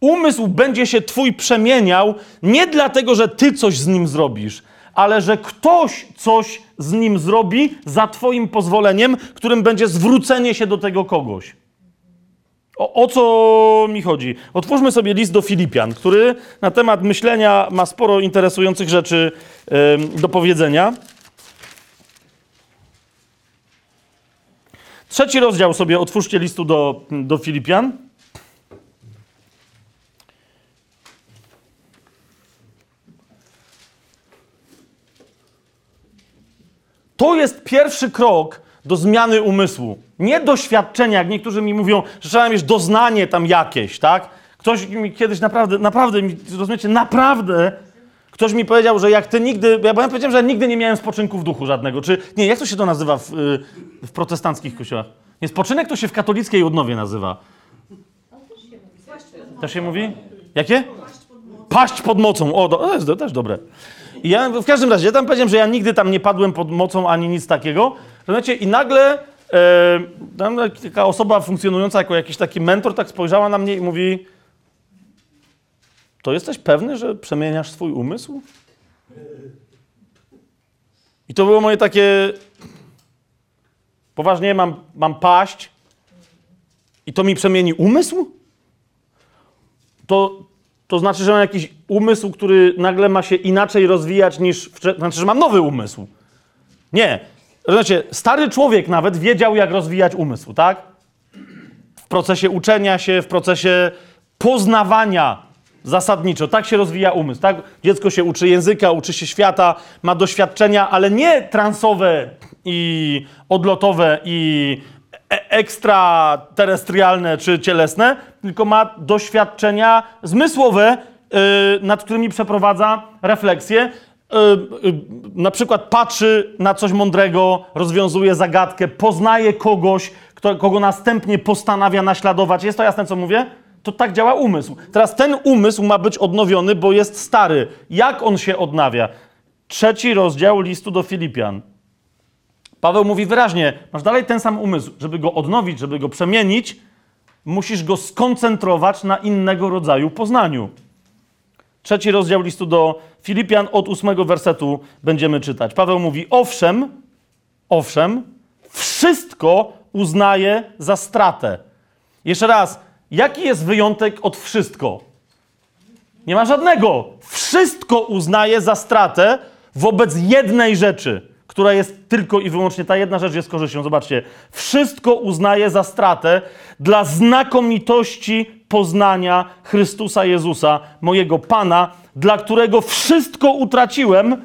Umysł będzie się twój przemieniał nie dlatego, że ty coś z nim zrobisz, ale że ktoś coś z nim zrobi za twoim pozwoleniem, którym będzie zwrócenie się do tego kogoś. O, o co mi chodzi? Otwórzmy sobie list do Filipian, który na temat myślenia ma sporo interesujących rzeczy em, do powiedzenia. Trzeci rozdział sobie otwórzcie listu do, do Filipian. To jest pierwszy krok do zmiany umysłu. Nie doświadczenia, jak niektórzy mi mówią, że trzeba mieć doznanie tam jakieś, tak? Ktoś mi kiedyś naprawdę, naprawdę, mi- rozumiecie, naprawdę ktoś mi powiedział, że jak ty nigdy, ja powiedziałem, że nigdy nie miałem spoczynku w duchu żadnego, czy, nie, jak to się to nazywa w, y, w protestanckich kościołach? Nie, spoczynek to się w katolickiej odnowie nazywa. Też się mówi? Jakie? Paść pod mocą. O, to jest też dobre. I ja w każdym razie, ja tam powiedziałem, że ja nigdy tam nie padłem pod mocą ani nic takiego. Rozumiecie? I nagle e, tam taka osoba funkcjonująca jako jakiś taki mentor tak spojrzała na mnie i mówi to jesteś pewny, że przemieniasz swój umysł? I to było moje takie poważnie, mam, mam paść i to mi przemieni umysł? to, to znaczy, że mam jakiś umysł, który nagle ma się inaczej rozwijać niż. Znaczy, że mam nowy umysł. Nie. Znaczy, stary człowiek nawet wiedział, jak rozwijać umysł, tak? W procesie uczenia się, w procesie poznawania zasadniczo. Tak się rozwija umysł, tak? Dziecko się uczy języka, uczy się świata, ma doświadczenia, ale nie transowe i odlotowe i e- ekstraterestrialne czy cielesne, tylko ma doświadczenia zmysłowe, yy, nad którymi przeprowadza refleksję. Yy, yy, na przykład patrzy na coś mądrego, rozwiązuje zagadkę, poznaje kogoś, kto, kogo następnie postanawia naśladować. Jest to jasne, co mówię? To tak działa umysł. Teraz ten umysł ma być odnowiony, bo jest stary. Jak on się odnawia? Trzeci rozdział listu do Filipian. Paweł mówi wyraźnie, masz dalej ten sam umysł. Żeby go odnowić, żeby go przemienić, musisz go skoncentrować na innego rodzaju poznaniu. Trzeci rozdział listu do Filipian od ósmego wersetu będziemy czytać. Paweł mówi, owszem, owszem, wszystko uznaje za stratę. Jeszcze raz, jaki jest wyjątek od wszystko? Nie ma żadnego. Wszystko uznaje za stratę wobec jednej rzeczy, która jest tylko i wyłącznie, ta jedna rzecz jest korzyścią. Zobaczcie, wszystko uznaję za stratę dla znakomitości poznania Chrystusa Jezusa, mojego Pana, dla którego wszystko utraciłem,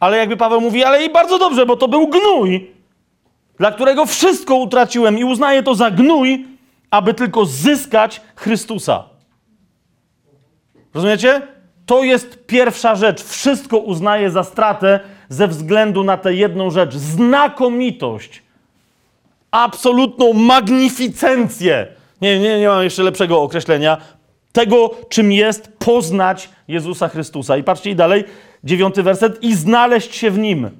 ale jakby Paweł mówi, ale i bardzo dobrze, bo to był gnój, dla którego wszystko utraciłem i uznaję to za gnój, aby tylko zyskać Chrystusa. Rozumiecie? To jest pierwsza rzecz. Wszystko uznaję za stratę ze względu na tę jedną rzecz. Znakomitość. Absolutną magnificencję. Nie, nie, nie mam jeszcze lepszego określenia. Tego, czym jest poznać Jezusa Chrystusa. I patrzcie i dalej, dziewiąty werset. I znaleźć się w Nim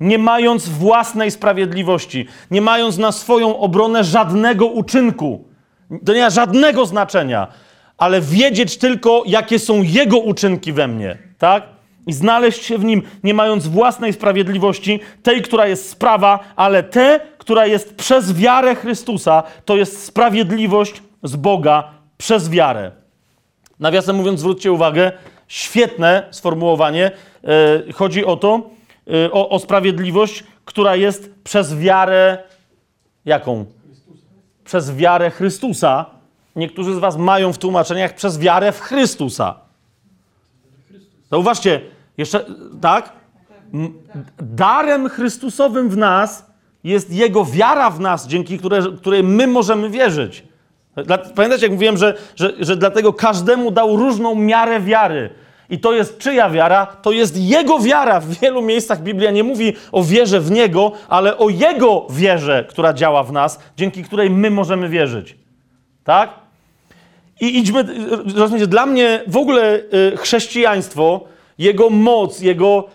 nie mając własnej sprawiedliwości, nie mając na swoją obronę żadnego uczynku. To nie ma żadnego znaczenia, ale wiedzieć tylko, jakie są Jego uczynki we mnie, tak? I znaleźć się w Nim, nie mając własnej sprawiedliwości, tej, która jest sprawa, ale te, która jest przez wiarę Chrystusa, to jest sprawiedliwość z Boga przez wiarę. Nawiasem mówiąc, zwróćcie uwagę, świetne sformułowanie. E, chodzi o to, o, o sprawiedliwość, która jest przez wiarę. Jaką? Przez wiarę Chrystusa. Niektórzy z Was mają w tłumaczeniach przez wiarę w Chrystusa. Zauważcie, jeszcze tak? Darem Chrystusowym w nas jest Jego wiara w nas, dzięki której, której my możemy wierzyć. Pamiętacie, jak mówiłem, że, że, że dlatego każdemu dał różną miarę wiary. I to jest czyja wiara? To jest Jego wiara. W wielu miejscach Biblia nie mówi o wierze w Niego, ale o Jego wierze, która działa w nas, dzięki której my możemy wierzyć. Tak? I idźmy, rozumiecie, dla mnie w ogóle y, chrześcijaństwo, jego moc, jego,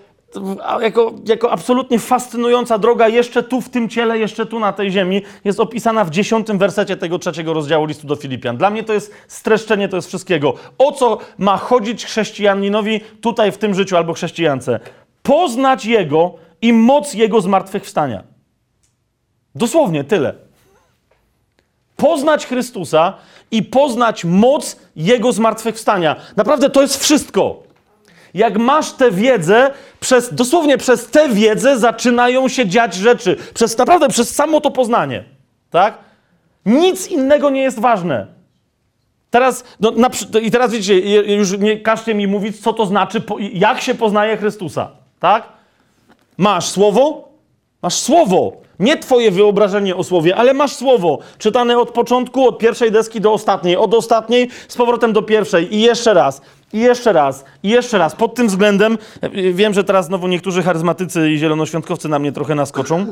jako, jako absolutnie fascynująca droga jeszcze tu w tym ciele, jeszcze tu na tej ziemi, jest opisana w dziesiątym wersecie tego trzeciego rozdziału listu do Filipian. Dla mnie to jest streszczenie, to jest wszystkiego. O co ma chodzić chrześcijaninowi tutaj w tym życiu albo chrześcijance? Poznać Jego i moc Jego zmartwychwstania. Dosłownie tyle poznać Chrystusa i poznać moc Jego zmartwychwstania. Naprawdę to jest wszystko. Jak masz tę wiedzę, przez, dosłownie przez tę wiedzę zaczynają się dziać rzeczy. Przez, naprawdę przez samo to poznanie. Tak? Nic innego nie jest ważne. Teraz, no, na, I teraz widzicie, już nie każcie mi mówić, co to znaczy, po, jak się poznaje Chrystusa. Tak? Masz słowo? Masz słowo. Nie twoje wyobrażenie o słowie, ale masz słowo. Czytane od początku, od pierwszej deski do ostatniej, od ostatniej z powrotem do pierwszej i jeszcze raz, i jeszcze raz, i jeszcze raz. Pod tym względem e, wiem, że teraz znowu niektórzy charyzmatycy i zielonoświątkowcy na mnie trochę naskoczą,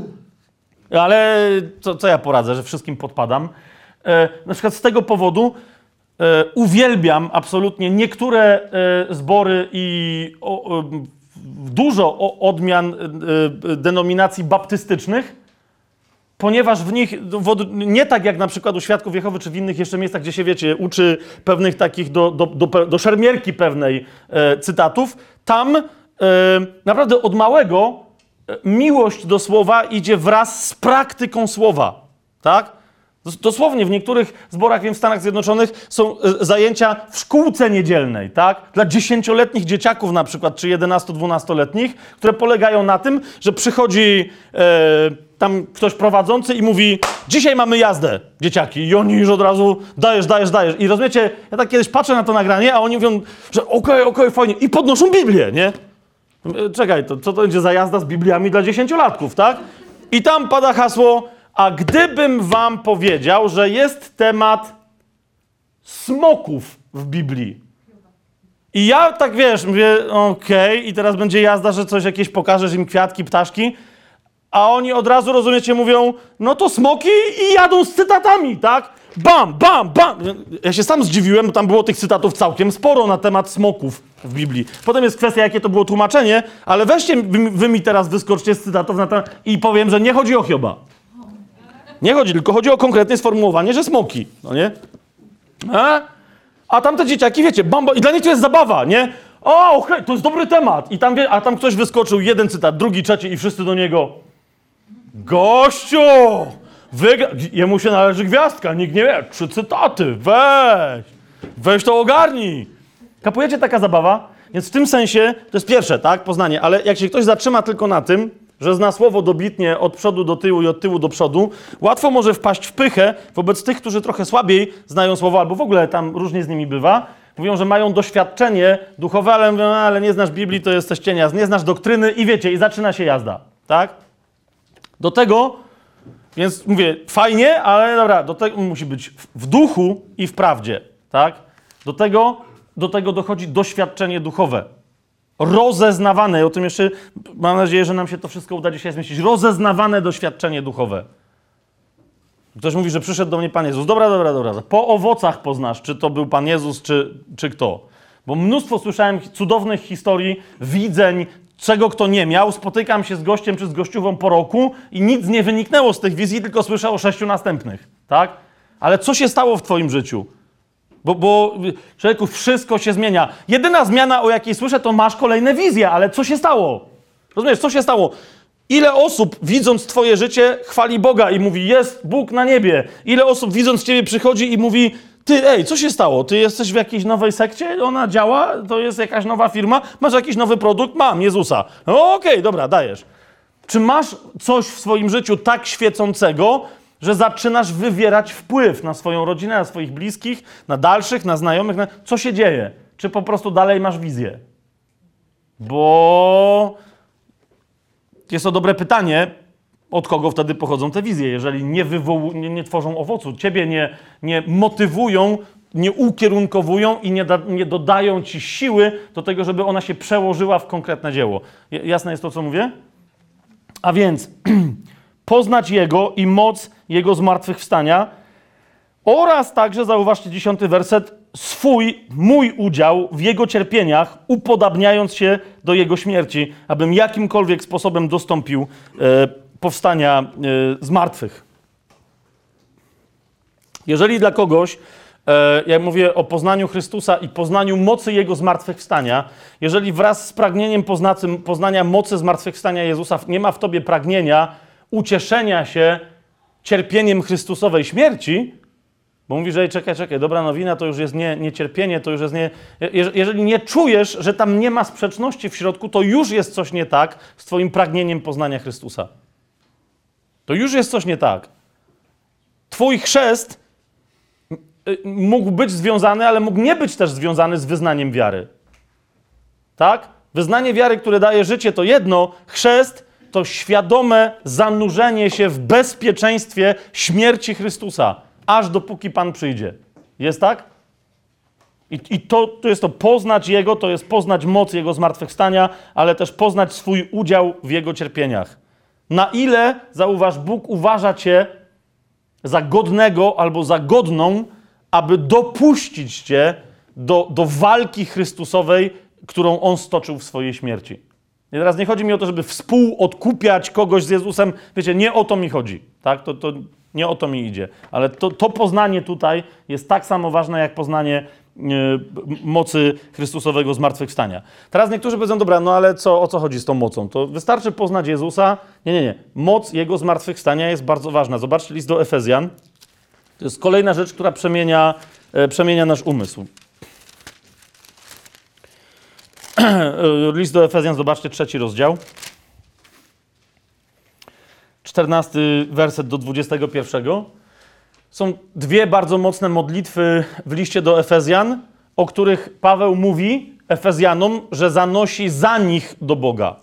ale co, co ja poradzę, że wszystkim podpadam. E, na przykład z tego powodu e, uwielbiam absolutnie niektóre e, zbory i o, dużo odmian e, e, denominacji baptystycznych, ponieważ w nich, nie tak jak na przykład u Świadków Jehowy czy w innych jeszcze miejscach, gdzie się, wiecie, uczy pewnych takich do, do, do, do szermierki pewnej e, cytatów, tam e, naprawdę od małego e, miłość do słowa idzie wraz z praktyką słowa, tak? Dos- Dosłownie w niektórych zborach, wiem, w Stanach Zjednoczonych są e, zajęcia w szkółce niedzielnej, tak? Dla dziesięcioletnich dzieciaków na przykład, czy 11-12-letnich, które polegają na tym, że przychodzi e, tam ktoś prowadzący i mówi dzisiaj mamy jazdę, dzieciaki. I oni już od razu dajesz, dajesz, dajesz. I rozumiecie, ja tak kiedyś patrzę na to nagranie, a oni mówią, że okej, okej, fajnie. I podnoszą Biblię, nie? E, Czekaj, to co to będzie za jazda z Bibliami dla dziesięciolatków, tak? I tam pada hasło, a gdybym wam powiedział, że jest temat smoków w Biblii. I ja tak, wiesz, mówię, okej, i teraz będzie jazda, że coś jakieś pokażesz im kwiatki, ptaszki, a oni od razu, rozumiecie, mówią, no to smoki i jadą z cytatami, tak? Bam, bam, bam. Ja się sam zdziwiłem, bo tam było tych cytatów całkiem sporo na temat smoków w Biblii. Potem jest kwestia, jakie to było tłumaczenie, ale weźcie, wy, mi teraz wyskoczcie z cytatów na i powiem, że nie chodzi o Hioba. Nie chodzi, tylko chodzi o konkretne sformułowanie, że smoki, no nie? A, a tamte dzieciaki, wiecie, bamba, i dla nich to jest zabawa, nie? O, okej, to jest dobry temat. I tam, wie, a tam ktoś wyskoczył, jeden cytat, drugi, trzeci i wszyscy do niego. Gościu! Wygra... Jemu się należy gwiazdka, nikt nie wie. Trzy cytaty, weź! Weź to ogarnij! Kapujecie taka zabawa? Więc w tym sensie, to jest pierwsze, tak, poznanie, ale jak się ktoś zatrzyma tylko na tym, że zna słowo dobitnie od przodu do tyłu i od tyłu do przodu, łatwo może wpaść w pychę wobec tych, którzy trochę słabiej znają słowo, albo w ogóle tam różnie z nimi bywa. Mówią, że mają doświadczenie duchowe, ale mówią, "A, ale nie znasz Biblii, to jesteś cienia, nie znasz doktryny i wiecie, i zaczyna się jazda, tak? Do tego, więc mówię, fajnie, ale dobra, do tego musi być w duchu i w prawdzie, tak? Do tego, do tego dochodzi doświadczenie duchowe rozeznawane, i o tym jeszcze mam nadzieję, że nam się to wszystko uda dzisiaj zmieścić, rozeznawane doświadczenie duchowe. Ktoś mówi, że przyszedł do mnie Pan Jezus. Dobra, dobra, dobra. Po owocach poznasz, czy to był Pan Jezus, czy, czy kto. Bo mnóstwo słyszałem cudownych historii, widzeń, czego kto nie miał. Spotykam się z gościem czy z gościową po roku i nic nie wyniknęło z tych wizji, tylko słyszę o sześciu następnych. Tak? Ale co się stało w Twoim życiu? Bo, bo człowieku, wszystko się zmienia. Jedyna zmiana, o jakiej słyszę, to masz kolejne wizje, ale co się stało? Rozumiesz, co się stało? Ile osób, widząc Twoje życie, chwali Boga i mówi, jest Bóg na niebie? Ile osób, widząc Ciebie, przychodzi i mówi, ty, ej, co się stało? Ty jesteś w jakiejś nowej sekcie? Ona działa? To jest jakaś nowa firma? Masz jakiś nowy produkt? Mam, Jezusa. No okej, dobra, dajesz. Czy masz coś w swoim życiu tak świecącego, że zaczynasz wywierać wpływ na swoją rodzinę, na swoich bliskich, na dalszych, na znajomych? Na... Co się dzieje? Czy po prostu dalej masz wizję? Bo jest to dobre pytanie, od kogo wtedy pochodzą te wizje, jeżeli nie, wywołu- nie, nie tworzą owocu, ciebie nie, nie motywują, nie ukierunkowują i nie, da, nie dodają ci siły do tego, żeby ona się przełożyła w konkretne dzieło. Jasne jest to, co mówię? A więc poznać Jego i moc Jego zmartwychwstania oraz także, zauważcie dziesiąty werset, swój, mój udział w Jego cierpieniach, upodabniając się do Jego śmierci, abym jakimkolwiek sposobem dostąpił e, powstania e, z martwych. Jeżeli dla kogoś, e, jak mówię o poznaniu Chrystusa i poznaniu mocy Jego zmartwychwstania, jeżeli wraz z pragnieniem poznacym, poznania mocy zmartwychwstania Jezusa nie ma w tobie pragnienia ucieszenia się cierpieniem Chrystusowej śmierci, bo mówi, że "Ej, czekaj, czekaj, dobra nowina to już jest nie, nie cierpienie, to już jest nie... Je, jeżeli nie czujesz, że tam nie ma sprzeczności w środku, to już jest coś nie tak z twoim pragnieniem poznania Chrystusa. To już jest coś nie tak. Twój chrzest y, mógł być związany, ale mógł nie być też związany z wyznaniem wiary. Tak? Wyznanie wiary, które daje życie, to jedno, chrzest to świadome zanurzenie się w bezpieczeństwie śmierci Chrystusa, aż dopóki Pan przyjdzie. Jest tak? I, i to, to jest to poznać Jego, to jest poznać moc Jego zmartwychwstania, ale też poznać swój udział w Jego cierpieniach. Na ile, zauważ, Bóg uważa Cię za godnego albo za godną, aby dopuścić Cię do, do walki Chrystusowej, którą On stoczył w swojej śmierci. I teraz nie chodzi mi o to, żeby współodkupiać kogoś z Jezusem. Wiecie, nie o to mi chodzi. Tak? To, to nie o to mi idzie. Ale to, to poznanie tutaj jest tak samo ważne, jak poznanie e, mocy Chrystusowego zmartwychwstania. Teraz niektórzy powiedzą, dobra, no ale co, o co chodzi z tą mocą? To wystarczy poznać Jezusa. Nie, nie, nie. Moc Jego zmartwychwstania jest bardzo ważna. Zobaczcie list do Efezjan. To jest kolejna rzecz, która przemienia, e, przemienia nasz umysł. List do Efezjan, zobaczcie, trzeci rozdział. 14 werset do 21. Są dwie bardzo mocne modlitwy w liście do Efezjan, o których Paweł mówi Efezjanom, że zanosi za nich do Boga.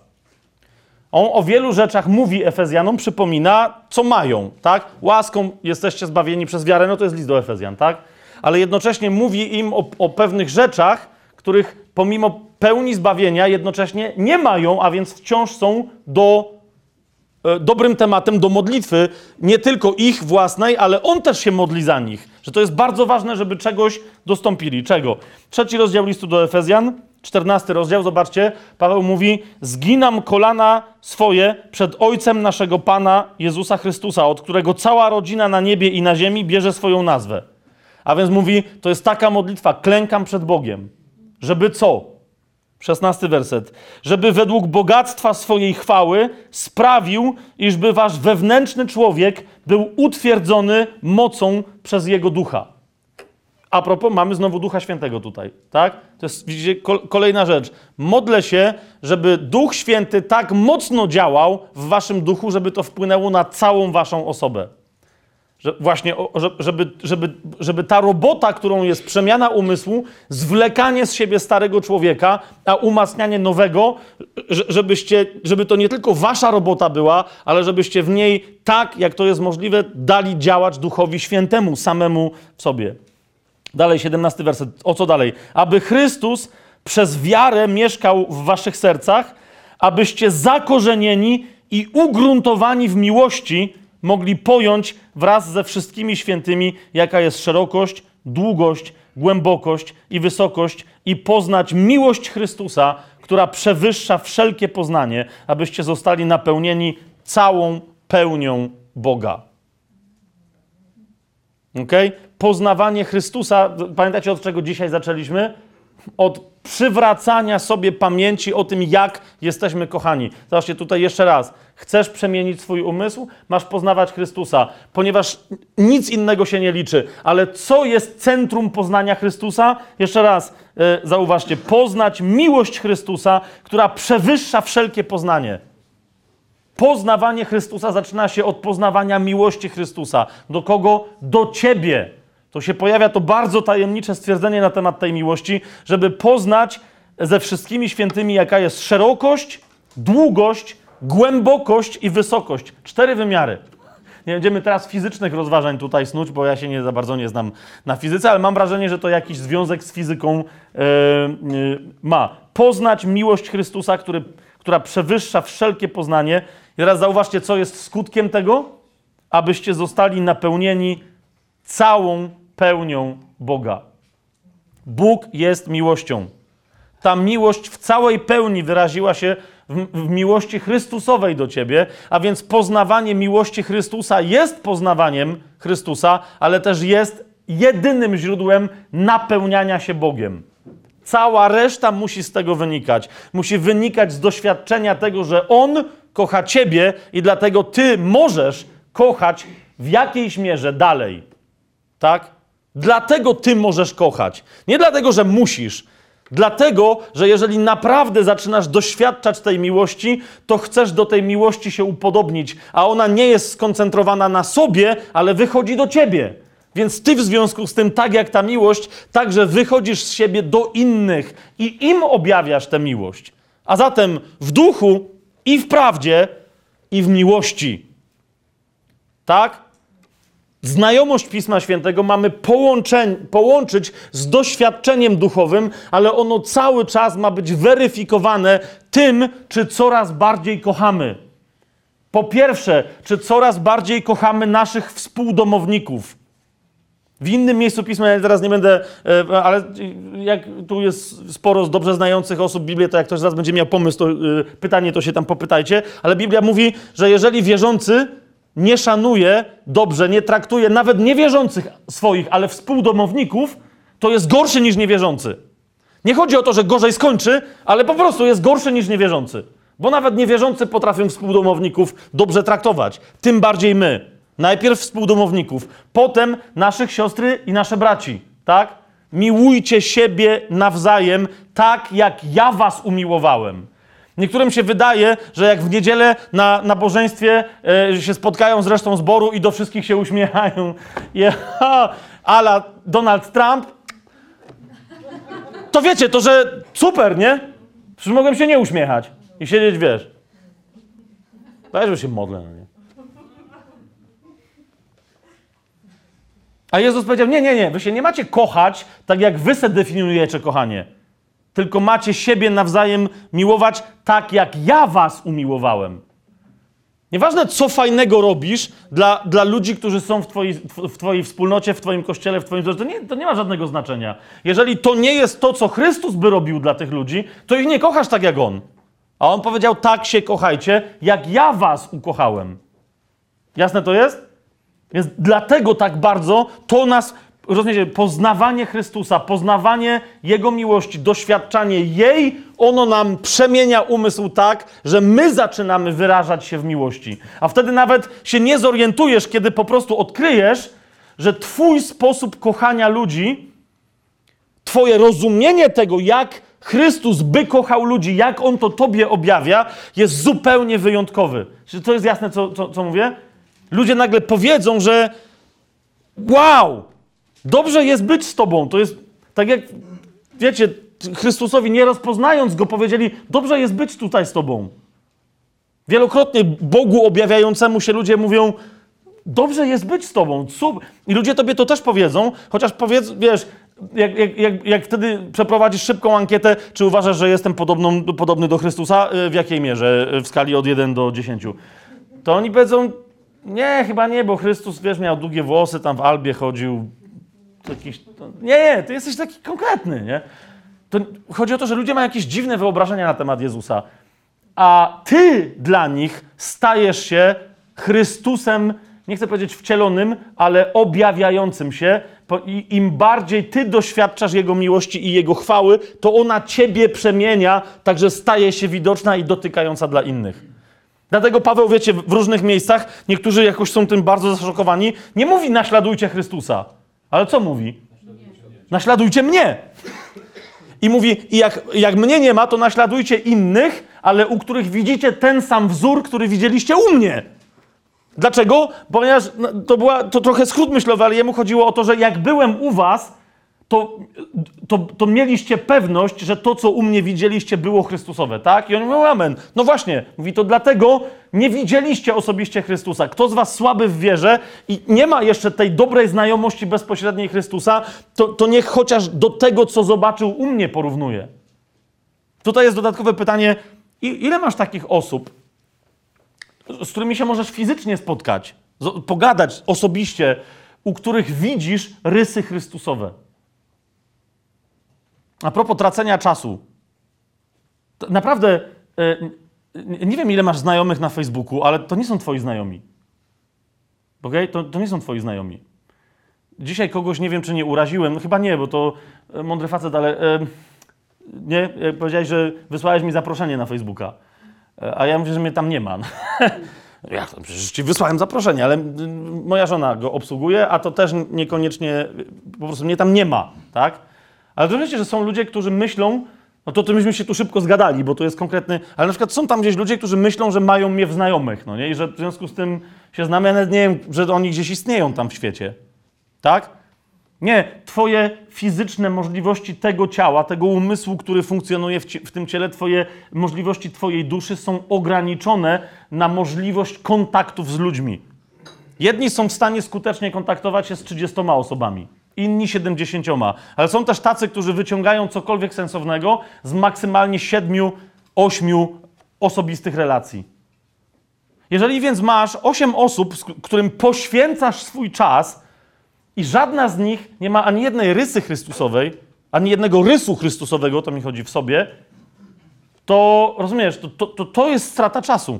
On o wielu rzeczach mówi Efezjanom, przypomina, co mają, tak? Łaską jesteście zbawieni przez wiarę, no to jest list do Efezjan, tak? Ale jednocześnie mówi im o, o pewnych rzeczach, których pomimo pełni zbawienia jednocześnie nie mają, a więc wciąż są do, e, dobrym tematem do modlitwy, nie tylko ich własnej, ale on też się modli za nich. Że to jest bardzo ważne, żeby czegoś dostąpili. Czego? Trzeci rozdział listu do Efezjan, czternasty rozdział, zobaczcie, Paweł mówi, zginam kolana swoje przed Ojcem naszego Pana Jezusa Chrystusa, od którego cała rodzina na niebie i na ziemi bierze swoją nazwę. A więc mówi, to jest taka modlitwa, klękam przed Bogiem, żeby co? 16 werset. Żeby według bogactwa swojej chwały sprawił, iżby wasz wewnętrzny człowiek był utwierdzony mocą przez jego ducha. A propos, mamy znowu Ducha Świętego tutaj, tak? To jest, widzicie, kol- kolejna rzecz. Modlę się, żeby Duch Święty tak mocno działał w waszym duchu, żeby to wpłynęło na całą waszą osobę. Że właśnie, żeby, żeby, żeby ta robota, którą jest przemiana umysłu, zwlekanie z siebie starego człowieka, a umacnianie nowego, że- żebyście, żeby to nie tylko wasza robota była, ale żebyście w niej tak, jak to jest możliwe, dali działać Duchowi Świętemu samemu w sobie. Dalej, 17 werset. O co dalej? Aby Chrystus przez wiarę mieszkał w waszych sercach, abyście zakorzenieni i ugruntowani w miłości mogli pojąć wraz ze wszystkimi świętymi, jaka jest szerokość, długość, głębokość i wysokość i poznać miłość Chrystusa, która przewyższa wszelkie poznanie, abyście zostali napełnieni całą pełnią Boga. Okay? Poznawanie Chrystusa, pamiętacie od czego dzisiaj zaczęliśmy? Od przywracania sobie pamięci o tym, jak jesteśmy kochani. Zobaczcie tutaj jeszcze raz. Chcesz przemienić swój umysł? Masz poznawać Chrystusa, ponieważ nic innego się nie liczy. Ale co jest centrum poznania Chrystusa? Jeszcze raz e, zauważcie. Poznać miłość Chrystusa, która przewyższa wszelkie poznanie. Poznawanie Chrystusa zaczyna się od poznawania miłości Chrystusa. Do kogo? Do ciebie. To się pojawia to bardzo tajemnicze stwierdzenie na temat tej miłości, żeby poznać ze wszystkimi świętymi, jaka jest szerokość, długość, głębokość i wysokość. Cztery wymiary. Nie będziemy teraz fizycznych rozważań tutaj snuć, bo ja się nie za bardzo nie znam na fizyce, ale mam wrażenie, że to jakiś związek z fizyką e, e, ma. Poznać miłość Chrystusa, który, która przewyższa wszelkie poznanie. I teraz zauważcie, co jest skutkiem tego? Abyście zostali napełnieni całą pełnią Boga. Bóg jest miłością. Ta miłość w całej pełni wyraziła się w, w miłości Chrystusowej do ciebie, a więc poznawanie miłości Chrystusa jest poznawaniem Chrystusa, ale też jest jedynym źródłem napełniania się Bogiem. Cała reszta musi z tego wynikać. Musi wynikać z doświadczenia tego, że On kocha ciebie i dlatego ty możesz kochać w jakiejś mierze dalej. Tak? Dlatego ty możesz kochać. Nie dlatego, że musisz. Dlatego, że jeżeli naprawdę zaczynasz doświadczać tej miłości, to chcesz do tej miłości się upodobnić, a ona nie jest skoncentrowana na sobie, ale wychodzi do ciebie. Więc ty w związku z tym, tak jak ta miłość, także wychodzisz z siebie do innych i im objawiasz tę miłość. A zatem w duchu i w prawdzie i w miłości. Tak? Znajomość Pisma Świętego mamy połączyć z doświadczeniem duchowym, ale ono cały czas ma być weryfikowane tym, czy coraz bardziej kochamy. Po pierwsze, czy coraz bardziej kochamy naszych współdomowników. W innym miejscu pisma, ja teraz nie będę, e, ale jak tu jest sporo dobrze znających osób Biblię, to jak ktoś z Was będzie miał pomysł, to e, pytanie, to się tam popytajcie. Ale Biblia mówi, że jeżeli wierzący nie szanuje dobrze, nie traktuje nawet niewierzących swoich, ale współdomowników, to jest gorszy niż niewierzący. Nie chodzi o to, że gorzej skończy, ale po prostu jest gorszy niż niewierzący. Bo nawet niewierzący potrafią współdomowników dobrze traktować. Tym bardziej my. Najpierw współdomowników, potem naszych siostry i nasze braci, tak? Miłujcie siebie nawzajem tak, jak ja was umiłowałem. Niektórym się wydaje, że jak w niedzielę na nabożeństwie e, się spotkają z resztą zboru i do wszystkich się uśmiechają, ha, ala Donald Trump, to wiecie, to że super, nie? Przecież mogłem się nie uśmiechać i siedzieć, wiesz. Weź, że się modlę na nie. A Jezus powiedział, nie, nie, nie, wy się nie macie kochać tak, jak wy se definiujecie kochanie. Tylko macie siebie nawzajem miłować tak, jak ja was umiłowałem. Nieważne, co fajnego robisz dla, dla ludzi, którzy są w twojej, w twojej wspólnocie, w twoim kościele, w twoim... To nie, to nie ma żadnego znaczenia. Jeżeli to nie jest to, co Chrystus by robił dla tych ludzi, to ich nie kochasz tak jak On. A On powiedział, tak się kochajcie, jak ja was ukochałem. Jasne to jest? Więc dlatego tak bardzo to nas, rozumiecie, poznawanie Chrystusa, poznawanie Jego miłości, doświadczanie jej, ono nam przemienia umysł tak, że my zaczynamy wyrażać się w miłości. A wtedy nawet się nie zorientujesz, kiedy po prostu odkryjesz, że Twój sposób kochania ludzi twoje rozumienie tego, jak Chrystus by kochał ludzi, jak On to tobie objawia, jest zupełnie wyjątkowy. Czy to jest jasne, co, co, co mówię? Ludzie nagle powiedzą, że wow, dobrze jest być z tobą. To jest tak jak, wiecie, Chrystusowi nie rozpoznając Go powiedzieli, dobrze jest być tutaj z tobą. Wielokrotnie Bogu objawiającemu się ludzie mówią, dobrze jest być z tobą. I ludzie tobie to też powiedzą, chociaż powiedz, wiesz, jak, jak, jak, jak wtedy przeprowadzisz szybką ankietę, czy uważasz, że jestem podobną, podobny do Chrystusa, y, w jakiej mierze, y, w skali od 1 do 10, to oni powiedzą, nie, chyba nie, bo Chrystus, wiesz, miał długie włosy, tam w Albie chodził, jakiś, to, nie, nie, ty jesteś taki konkretny, nie? To chodzi o to, że ludzie mają jakieś dziwne wyobrażenia na temat Jezusa a ty dla nich stajesz się Chrystusem, nie chcę powiedzieć wcielonym, ale objawiającym się. I im bardziej ty doświadczasz Jego miłości i Jego chwały, to ona ciebie przemienia, także staje się widoczna i dotykająca dla innych. Dlatego Paweł, wiecie, w różnych miejscach, niektórzy jakoś są tym bardzo zaszokowani, nie mówi naśladujcie Chrystusa. Ale co mówi? Naśladujcie mnie. I mówi, i jak, jak mnie nie ma, to naśladujcie innych, ale u których widzicie ten sam wzór, który widzieliście u mnie. Dlaczego? Ponieważ no, to była to trochę skrót myślowy, ale jemu chodziło o to, że jak byłem u was, to, to, to mieliście pewność, że to, co u mnie widzieliście, było Chrystusowe, tak? I oni mówią, amen. No właśnie, mówi, to dlatego nie widzieliście osobiście Chrystusa. Kto z was słaby w wierze i nie ma jeszcze tej dobrej znajomości bezpośredniej Chrystusa, to, to niech chociaż do tego, co zobaczył u mnie, porównuje. Tutaj jest dodatkowe pytanie, ile masz takich osób, z którymi się możesz fizycznie spotkać, pogadać osobiście, u których widzisz rysy Chrystusowe? A propos tracenia czasu. Naprawdę, e, nie wiem ile masz znajomych na Facebooku, ale to nie są twoi znajomi. Okej? To, to nie są twoi znajomi. Dzisiaj kogoś nie wiem, czy nie uraziłem. No chyba nie, bo to e, mądry facet, ale e, nie, powiedziałeś, że wysłałeś mi zaproszenie na Facebooka. A ja mówię, że mnie tam nie ma. To? Przecież ci wysłałem zaproszenie, ale moja żona go obsługuje, a to też niekoniecznie, po prostu mnie tam nie ma, tak? Ale rozumiecie, że są ludzie, którzy myślą, no to, to myśmy się tu szybko zgadali, bo to jest konkretny, ale na przykład są tam gdzieś ludzie, którzy myślą, że mają mnie w znajomych, no nie? I że w związku z tym się znamy, ja nawet nie wiem, że oni gdzieś istnieją tam w świecie, tak? Nie, twoje fizyczne możliwości tego ciała, tego umysłu, który funkcjonuje w, ci, w tym ciele, twoje możliwości twojej duszy są ograniczone na możliwość kontaktów z ludźmi. Jedni są w stanie skutecznie kontaktować się z 30 osobami, inni 70, ale są też tacy, którzy wyciągają cokolwiek sensownego z maksymalnie 7, 8 osobistych relacji. Jeżeli więc masz 8 osób, którym poświęcasz swój czas, i żadna z nich nie ma ani jednej rysy Chrystusowej, ani jednego rysu Chrystusowego, to mi chodzi w sobie, to rozumiesz, to, to, to, to jest strata czasu.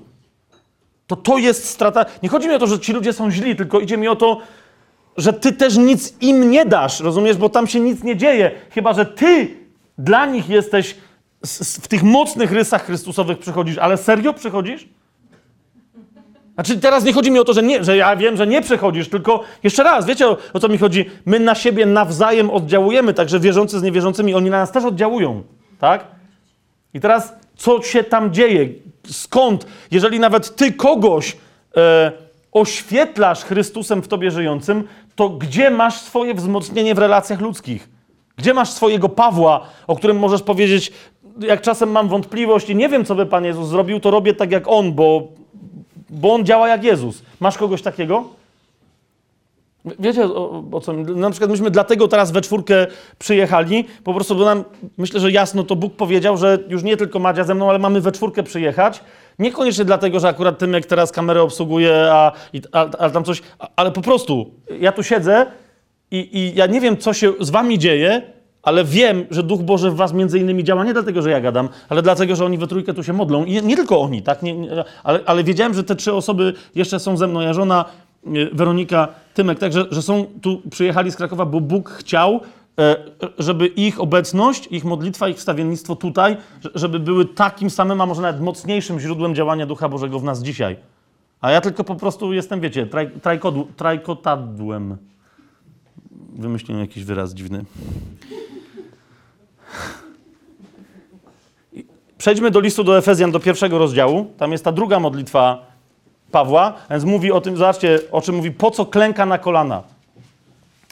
To to jest strata. Nie chodzi mi o to, że ci ludzie są źli, tylko idzie mi o to, że ty też nic im nie dasz, rozumiesz, bo tam się nic nie dzieje. Chyba, że ty dla nich jesteś w tych mocnych rysach Chrystusowych przychodzisz, ale serio przychodzisz? Znaczy teraz nie chodzi mi o to, że, nie, że ja wiem, że nie przechodzisz, tylko jeszcze raz, wiecie o, o co mi chodzi? My na siebie nawzajem oddziałujemy, także wierzący z niewierzącymi, oni na nas też oddziałują, tak? I teraz co się tam dzieje? Skąd? Jeżeli nawet ty kogoś e, oświetlasz Chrystusem w tobie żyjącym, to gdzie masz swoje wzmocnienie w relacjach ludzkich? Gdzie masz swojego Pawła, o którym możesz powiedzieć, jak czasem mam wątpliwość i nie wiem, co by Pan Jezus zrobił, to robię tak jak On, bo, bo On działa jak Jezus. Masz kogoś takiego? Wiecie o, o co? Na przykład myśmy dlatego teraz we czwórkę przyjechali, po prostu bo nam, myślę, że jasno to Bóg powiedział, że już nie tylko Madzia ze mną, ale mamy we czwórkę przyjechać. Niekoniecznie dlatego, że akurat tym, jak teraz kamerę obsługuję, a, a, a tam coś, a, ale po prostu ja tu siedzę i, i ja nie wiem, co się z wami dzieje, ale wiem, że Duch Boży w was między innymi działa nie dlatego, że ja gadam, ale dlatego, że oni we trójkę tu się modlą. I nie, nie tylko oni, tak? Nie, nie, ale, ale wiedziałem, że te trzy osoby jeszcze są ze mną. Ja żona, Weronika Tymek. Także, że są tu, przyjechali z Krakowa, bo Bóg chciał, e, żeby ich obecność, ich modlitwa, ich wstawiennictwo tutaj, żeby były takim samym, a może nawet mocniejszym źródłem działania Ducha Bożego w nas dzisiaj. A ja tylko po prostu jestem, wiecie, traj, trajkodu, trajkotadłem. Wymyśliłem jakiś wyraz dziwny. Przejdźmy do listu do Efezjan, do pierwszego rozdziału. Tam jest ta druga modlitwa Pawła, więc mówi o tym, zobaczcie, o czym mówi, po co klęka na kolana.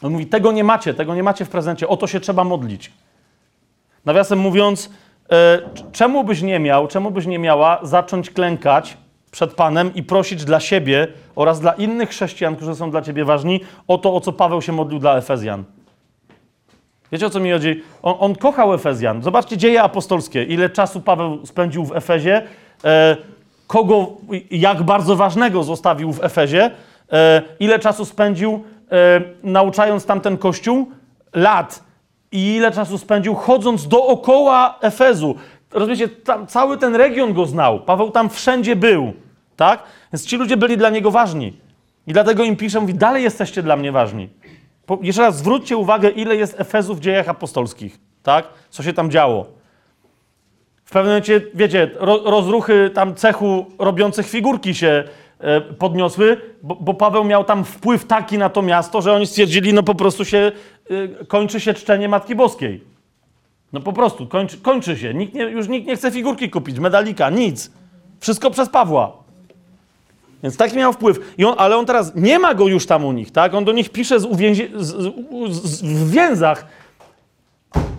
On mówi, tego nie macie, tego nie macie w prezencie, o to się trzeba modlić. Nawiasem mówiąc, e, czemu byś nie miał, czemu byś nie miała zacząć klękać przed Panem i prosić dla siebie oraz dla innych chrześcijan, którzy są dla ciebie ważni, o to, o co Paweł się modlił dla Efezjan. Wiecie o co mi chodzi? On, on kochał Efezjan. Zobaczcie dzieje apostolskie. Ile czasu Paweł spędził w Efezie, e, kogo, jak bardzo ważnego zostawił w Efezie, e, ile czasu spędził e, nauczając tamten kościół, lat. I ile czasu spędził chodząc dookoła Efezu. Rozumiecie, tam, cały ten region go znał. Paweł tam wszędzie był. Tak? Więc ci ludzie byli dla niego ważni. I dlatego im pisze, mówi, dalej jesteście dla mnie ważni. Po, jeszcze raz zwróćcie uwagę, ile jest Efezów w dziejach apostolskich, tak? Co się tam działo. Pewnym momencie, wiecie, ro, rozruchy tam cechu robiących figurki się e, podniosły, bo, bo Paweł miał tam wpływ taki na to miasto, że oni stwierdzili, no po prostu się e, kończy się czczenie Matki Boskiej. No po prostu, kończy, kończy się. Nikt nie, już nikt nie chce figurki kupić, medalika, nic. Wszystko przez Pawła. Więc taki miał wpływ. On, ale on teraz nie ma go już tam u nich, tak? On do nich pisze z, z, z, w więzach,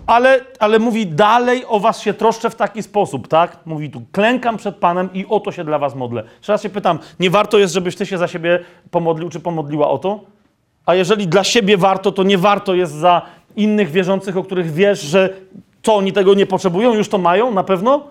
ale, ale mówi dalej o was się troszczę w taki sposób, tak? Mówi tu, klękam przed Panem i o to się dla was modlę. Jeszcze raz się pytam, nie warto jest, żebyś ty się za siebie pomodlił czy pomodliła o to? A jeżeli dla siebie warto, to nie warto jest za innych wierzących, o których wiesz, że co oni tego nie potrzebują, już to mają na pewno?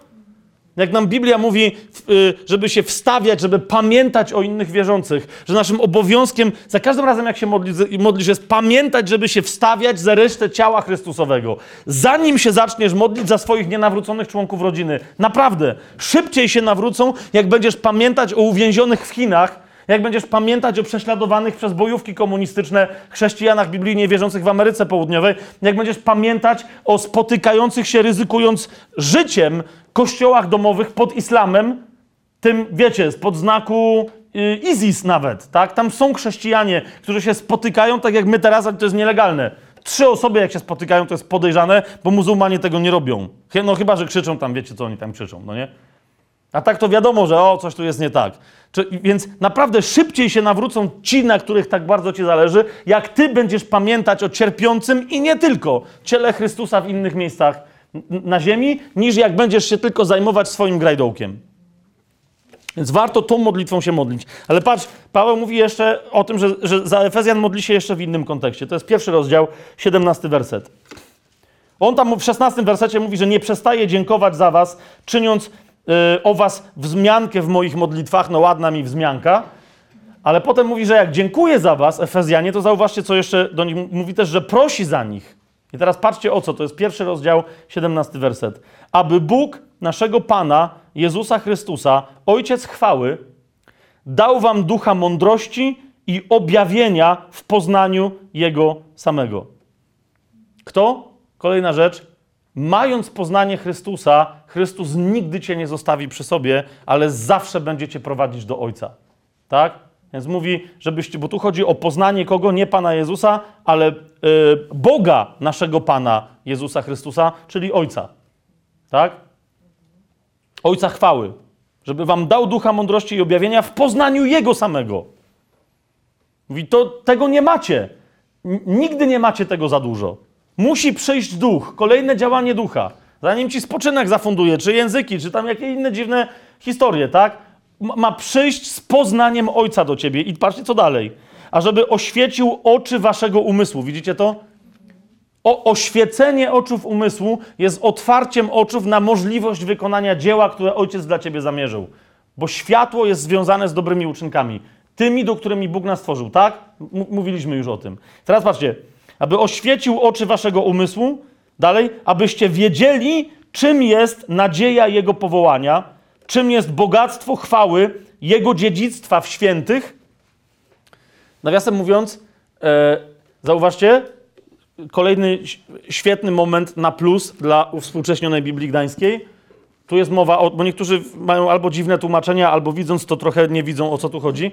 Jak nam Biblia mówi, y, żeby się wstawiać, żeby pamiętać o innych wierzących, że naszym obowiązkiem za każdym razem, jak się modlisz, modlisz, jest pamiętać, żeby się wstawiać za resztę ciała Chrystusowego. Zanim się zaczniesz modlić za swoich nienawróconych członków rodziny. Naprawdę. Szybciej się nawrócą, jak będziesz pamiętać o uwięzionych w Chinach, jak będziesz pamiętać o prześladowanych przez bojówki komunistyczne chrześcijanach biblijnie wierzących w Ameryce Południowej, jak będziesz pamiętać o spotykających się, ryzykując życiem, kościołach domowych pod islamem, tym, wiecie, spod znaku y, ISIS nawet, tak? Tam są chrześcijanie, którzy się spotykają, tak jak my teraz, ale to jest nielegalne. Trzy osoby, jak się spotykają, to jest podejrzane, bo muzułmanie tego nie robią. No chyba, że krzyczą tam, wiecie, co oni tam krzyczą, no nie? A tak to wiadomo, że o, coś tu jest nie tak. Czy, więc naprawdę szybciej się nawrócą ci, na których tak bardzo ci zależy, jak ty będziesz pamiętać o cierpiącym i nie tylko ciele Chrystusa w innych miejscach na ziemi, niż jak będziesz się tylko zajmować swoim grajdołkiem. Więc warto tą modlitwą się modlić. Ale patrz, Paweł mówi jeszcze o tym, że, że za Efezjan modli się jeszcze w innym kontekście. To jest pierwszy rozdział, 17 werset. On tam w 16 wersecie mówi, że nie przestaje dziękować za was, czyniąc o was wzmiankę w moich modlitwach. No ładna mi wzmianka. Ale potem mówi, że jak dziękuję za was, Efezjanie, to zauważcie, co jeszcze do nich mówi też, że prosi za nich. I teraz patrzcie o co, to jest pierwszy rozdział, 17 werset. Aby Bóg naszego Pana, Jezusa Chrystusa, Ojciec chwały, dał wam ducha mądrości i objawienia w poznaniu Jego samego. Kto? Kolejna rzecz. Mając poznanie Chrystusa, Chrystus nigdy cię nie zostawi przy sobie, ale zawsze będzie cię prowadzić do Ojca. Tak? Więc mówi, żebyście, bo tu chodzi o poznanie kogo? Nie Pana Jezusa, ale y, Boga naszego Pana Jezusa Chrystusa, czyli Ojca. Tak? Ojca chwały. Żeby wam dał ducha mądrości i objawienia w poznaniu Jego samego. Mówi, to tego nie macie. N- Nigdy nie macie tego za dużo. Musi przyjść duch, kolejne działanie ducha. Zanim ci spoczynek zafunduje, czy języki, czy tam jakieś inne dziwne historie, tak? Ma- przyjść z poznaniem Ojca do ciebie. I patrzcie, co dalej. A żeby oświecił oczy waszego umysłu. Widzicie to? O, oświecenie oczów umysłu jest otwarciem oczów na możliwość wykonania dzieła, które Ojciec dla ciebie zamierzył. Bo światło jest związane z dobrymi uczynkami. Tymi, do którymi Bóg nas stworzył, tak? M- mówiliśmy już o tym. Teraz patrzcie. Aby oświecił oczy waszego umysłu, dalej, abyście wiedzieli, czym jest nadzieja Jego powołania, czym jest bogactwo chwały Jego dziedzictwa w świętych. Nawiasem mówiąc, e, zauważcie, kolejny świetny moment na plus dla współcześnionej Biblii Gdańskiej. Tu jest mowa o, bo niektórzy mają albo dziwne tłumaczenia, albo widząc to trochę nie widzą o co tu chodzi.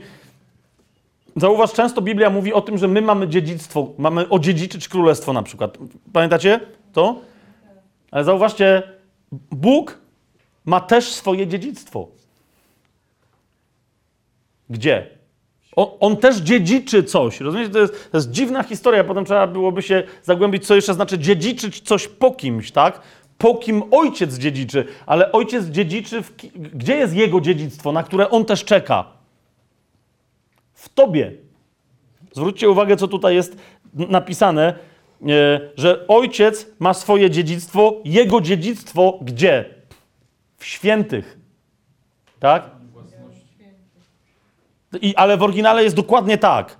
Zauważ, często Biblia mówi o tym, że my mamy dziedzictwo, mamy odziedziczyć królestwo na przykład. Pamiętacie to? Ale zauważcie, Bóg ma też swoje dziedzictwo. Gdzie? On, on też dziedziczy coś. Rozumiecie? To jest, to jest dziwna historia. Potem trzeba byłoby się zagłębić, co jeszcze znaczy dziedziczyć coś po kimś, tak? Po kim ojciec dziedziczy, ale ojciec dziedziczy, w, gdzie jest jego dziedzictwo, na które on też czeka? W tobie. Zwróćcie uwagę, co tutaj jest napisane, e, że ojciec ma swoje dziedzictwo, jego dziedzictwo gdzie? W świętych. Tak? I, ale w oryginale jest dokładnie tak.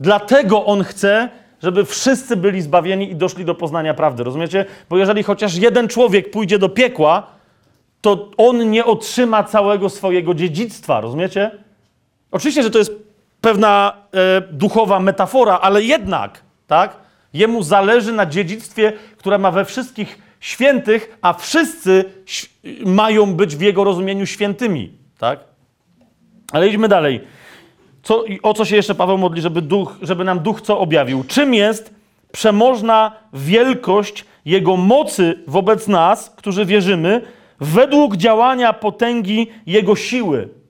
Dlatego on chce, żeby wszyscy byli zbawieni i doszli do poznania prawdy. Rozumiecie? Bo jeżeli chociaż jeden człowiek pójdzie do piekła, to on nie otrzyma całego swojego dziedzictwa. Rozumiecie? Oczywiście, że to jest pewna e, duchowa metafora, ale jednak, tak? Jemu zależy na dziedzictwie, które ma we wszystkich świętych, a wszyscy mają być w jego rozumieniu świętymi, tak? Ale idźmy dalej. Co, o co się jeszcze Paweł modli, żeby, duch, żeby nam duch co objawił? Czym jest przemożna wielkość jego mocy wobec nas, którzy wierzymy, według działania potęgi jego siły?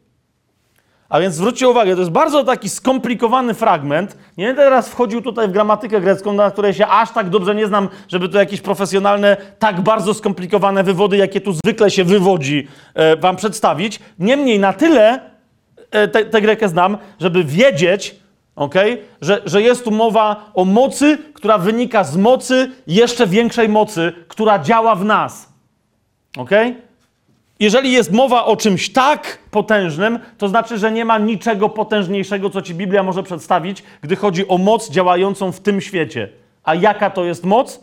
A więc zwróćcie uwagę, to jest bardzo taki skomplikowany fragment. Nie będę teraz wchodził tutaj w gramatykę grecką, na której się aż tak dobrze nie znam, żeby to jakieś profesjonalne, tak bardzo skomplikowane wywody, jakie tu zwykle się wywodzi, e, wam przedstawić. Niemniej na tyle e, te- tę grekę znam, żeby wiedzieć, okej, że, że jest tu mowa o mocy, która wynika z mocy jeszcze większej mocy, która działa w nas. Okej? Jeżeli jest mowa o czymś tak potężnym, to znaczy, że nie ma niczego potężniejszego, co ci Biblia może przedstawić, gdy chodzi o moc działającą w tym świecie. A jaka to jest moc?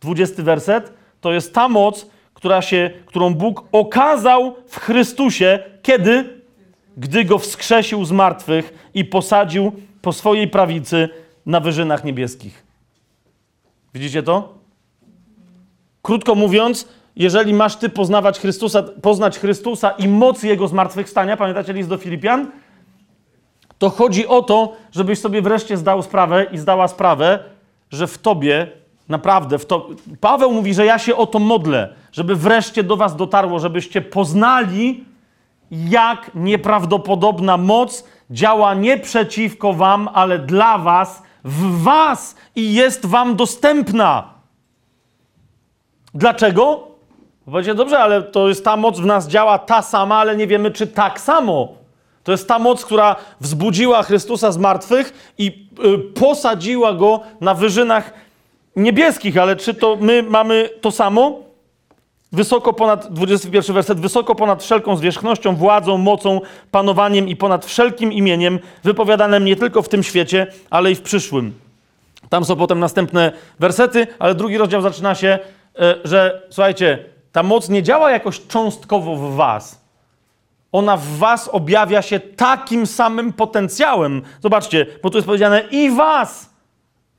20 werset. To jest ta moc, która się, którą Bóg okazał w Chrystusie, kiedy? Gdy go wskrzesił z martwych i posadził po swojej prawicy na wyżynach niebieskich. Widzicie to? Krótko mówiąc, jeżeli masz ty poznawać Chrystusa, poznać Chrystusa i moc Jego zmartwychwstania, pamiętacie list do Filipian? To chodzi o to, żebyś sobie wreszcie zdał sprawę i zdała sprawę, że w tobie, naprawdę, w to... Paweł mówi, że ja się o to modlę, żeby wreszcie do was dotarło, żebyście poznali, jak nieprawdopodobna moc działa nie przeciwko wam, ale dla was, w was i jest wam dostępna. Dlaczego? Powiecie, dobrze, ale to jest ta moc w nas działa ta sama, ale nie wiemy, czy tak samo. To jest ta moc, która wzbudziła Chrystusa z martwych i y, posadziła go na wyżynach niebieskich, ale czy to my mamy to samo? Wysoko ponad, 21 werset, wysoko ponad wszelką zwierzchnością, władzą, mocą, panowaniem i ponad wszelkim imieniem, wypowiadanym nie tylko w tym świecie, ale i w przyszłym. Tam są potem następne wersety, ale drugi rozdział zaczyna się, e, że słuchajcie, ta moc nie działa jakoś cząstkowo w was. Ona w was objawia się takim samym potencjałem. Zobaczcie, bo tu jest powiedziane i was.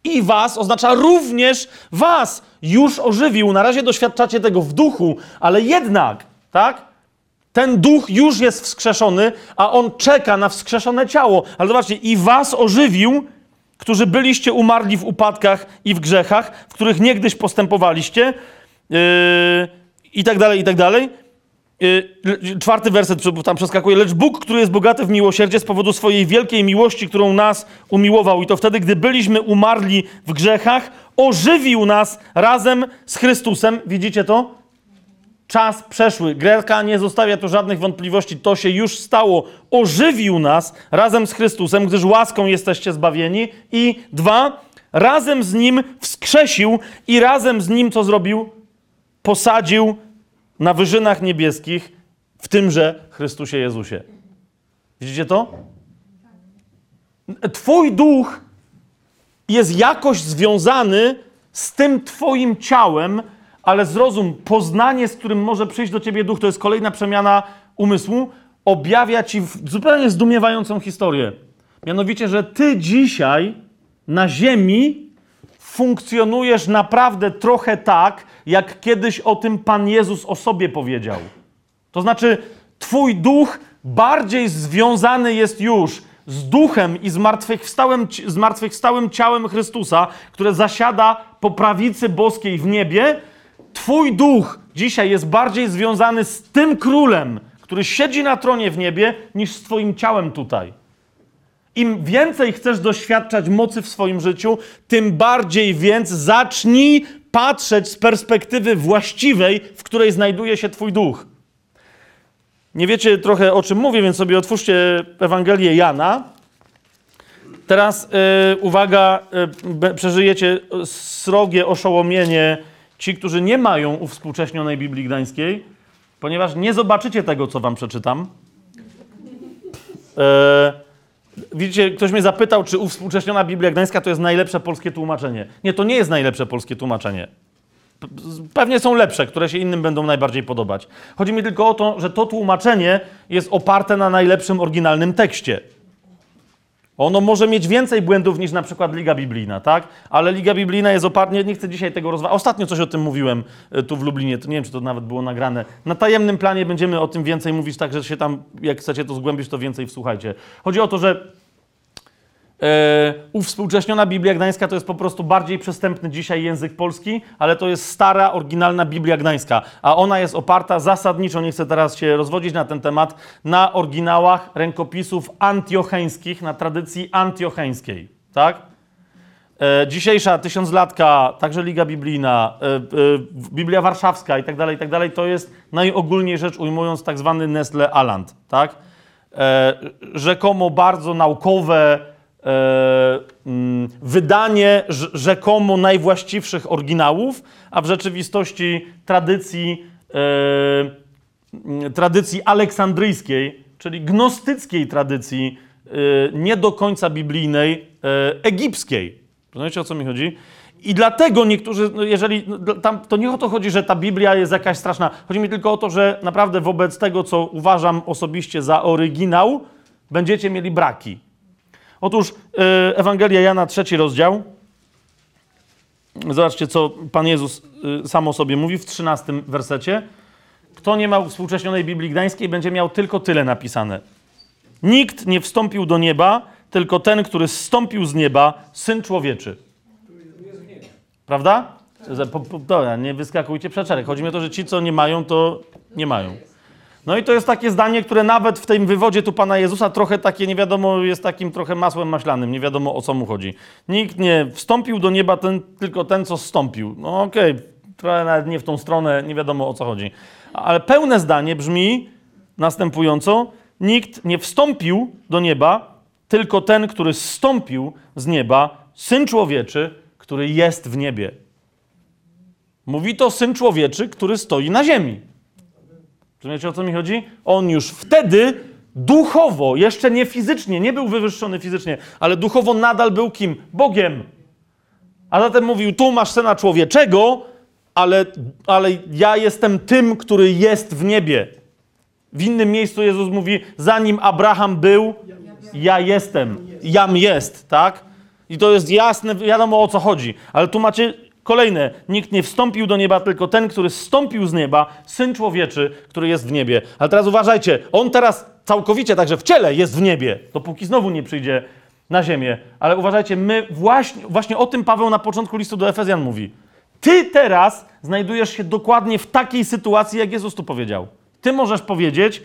I was oznacza również was. Już ożywił. Na razie doświadczacie tego w duchu, ale jednak, tak? Ten duch już jest wskrzeszony, a on czeka na wskrzeszone ciało. Ale zobaczcie, i was ożywił, którzy byliście umarli w upadkach i w grzechach, w których niegdyś postępowaliście, yy, i tak dalej, i tak dalej. Le- czwarty werset tam przeskakuje. Lecz Bóg, który jest bogaty w miłosierdzie z powodu swojej wielkiej miłości, którą nas umiłował, i to wtedy, gdy byliśmy umarli w grzechach, ożywił nas razem z Chrystusem. Widzicie to? Czas przeszły. Greka nie zostawia tu żadnych wątpliwości. To się już stało. Ożywił nas razem z Chrystusem, gdyż łaską jesteście zbawieni. I dwa, razem z Nim wskrzesił i razem z Nim co zrobił? Posadził na wyżynach niebieskich w tymże Chrystusie Jezusie. Widzicie to? Twój duch jest jakoś związany z tym Twoim ciałem, ale zrozum, poznanie, z którym może przyjść do Ciebie duch, to jest kolejna przemiana umysłu, objawia Ci zupełnie zdumiewającą historię. Mianowicie, że Ty dzisiaj na ziemi funkcjonujesz naprawdę trochę tak, jak kiedyś o tym Pan Jezus o sobie powiedział. To znaczy, Twój duch bardziej związany jest już z duchem i zmartwychwstałym, zmartwychwstałym ciałem Chrystusa, które zasiada po prawicy boskiej w niebie. Twój duch dzisiaj jest bardziej związany z tym królem, który siedzi na tronie w niebie, niż z Twoim ciałem tutaj. Im więcej chcesz doświadczać mocy w swoim życiu, tym bardziej więc zacznij patrzeć z perspektywy właściwej, w której znajduje się Twój duch. Nie wiecie trochę o czym mówię, więc sobie otwórzcie Ewangelię Jana. Teraz y, uwaga, y, be- przeżyjecie srogie oszołomienie ci, którzy nie mają uwspółcześnionej Biblii Gdańskiej, ponieważ nie zobaczycie tego, co wam przeczytam. E, widzicie, ktoś mnie zapytał, czy uwspółcześniona Biblia Gdańska to jest najlepsze polskie tłumaczenie. Nie, to nie jest najlepsze polskie tłumaczenie. Pewnie są lepsze, które się innym będą najbardziej podobać. Chodzi mi tylko o to, że to tłumaczenie jest oparte na najlepszym oryginalnym tekście. Ono może mieć więcej błędów niż na przykład Liga Biblijna, tak? Ale Liga Biblijna jest oparta, nie, chcę dzisiaj tego rozważać. Ostatnio coś o tym mówiłem e, tu w Lublinie, to nie wiem, czy to nawet było nagrane. Na tajemnym planie będziemy o tym więcej mówić, tak że się tam, jak chcecie to zgłębić, to więcej wsłuchajcie. Chodzi o to, że uwspółcześniona Biblia Gdańska to jest po prostu bardziej przystępny dzisiaj język polski, ale to jest stara, oryginalna Biblia Gdańska, a ona jest oparta zasadniczo, nie chcę teraz się rozwodzić na ten temat, na oryginałach rękopisów antiocheńskich, na tradycji antiocheńskiej, tak? E, dzisiejsza tysiąclatka, także Liga Biblijna, e, e, Biblia Warszawska i tak dalej, i tak dalej, to jest najogólniej rzecz ujmując tak zwany Nestle Aland, tak? E, rzekomo bardzo naukowe e, wydanie rz- rzekomo najwłaściwszych oryginałów, a w rzeczywistości tradycji, e, mm, tradycji aleksandryjskiej, czyli gnostyckiej tradycji, e, nie do końca biblijnej, e, egipskiej. Rozumiecie o co mi chodzi? I dlatego niektórzy, no jeżeli no, tam, to nie o to chodzi, że ta Biblia jest jakaś straszna. Chodzi mi tylko o to, że naprawdę wobec tego, co uważam osobiście za oryginał, będziecie mieli braki. Otóż e, Ewangelia Jana, trzeci rozdział. Zobaczcie, co Pan Jezus e, sam o sobie mówi w 13 wersecie. Kto nie ma współcześnionej Biblii Gdańskiej, będzie miał tylko tyle napisane. Nikt nie wstąpił do nieba, tylko ten, który zstąpił z nieba, Syn Człowieczy. Prawda? Dobra, nie wyskakujcie przeczerek. Chodzi mi o to, że ci, co nie mają, to nie mają. No i to jest takie zdanie, które nawet w tym wywodzie tu Pana Jezusa trochę takie, nie wiadomo, jest takim trochę masłem maślanym, nie wiadomo o co mu chodzi. Nikt nie wstąpił do nieba, ten, tylko ten, co zstąpił. No okej, trochę nawet nie w tą stronę, nie wiadomo o co chodzi. Ale pełne zdanie brzmi następująco: Nikt nie wstąpił do nieba, tylko ten, który zstąpił z nieba, Syn Człowieczy, który jest w niebie. Mówi to Syn Człowieczy, który stoi na ziemi. Rozumiecie o co mi chodzi? On już wtedy duchowo, jeszcze nie fizycznie, nie był wywyższony fizycznie, ale duchowo nadal był kim? Bogiem. A zatem mówił: Tu masz syna człowieczego, ale, ale ja jestem tym, który jest w niebie. W innym miejscu Jezus mówi: Zanim Abraham był, ja jestem. Jam jest, tak? I to jest jasne, wiadomo o co chodzi. Ale tu macie kolejne. Nikt nie wstąpił do nieba, tylko ten, który zstąpił z nieba, syn człowieczy, który jest w niebie. Ale teraz uważajcie, on teraz całkowicie, także w ciele jest w niebie, dopóki znowu nie przyjdzie na ziemię. Ale uważajcie, my właśnie, właśnie o tym Paweł na początku listu do Efezjan mówi. Ty teraz znajdujesz się dokładnie w takiej sytuacji, jak Jezus tu powiedział. Ty możesz powiedzieć,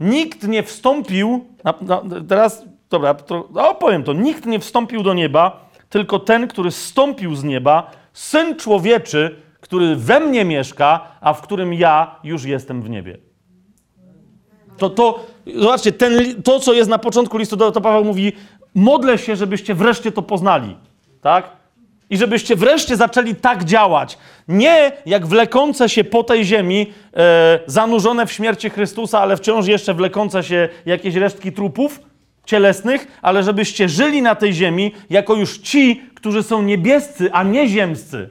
nikt nie wstąpił, na, na, teraz, dobra, to, o, powiem to, nikt nie wstąpił do nieba, tylko ten, który zstąpił z nieba, Syn Człowieczy, który we mnie mieszka, a w którym ja już jestem w niebie. To, to, zobaczcie, ten, to, co jest na początku listu, to Paweł mówi, modlę się, żebyście wreszcie to poznali, tak? I żebyście wreszcie zaczęli tak działać. Nie jak wlekące się po tej ziemi, e, zanurzone w śmierci Chrystusa, ale wciąż jeszcze wlekące się jakieś resztki trupów cielesnych, ale żebyście żyli na tej ziemi jako już ci, którzy są niebiescy, a nie ziemscy.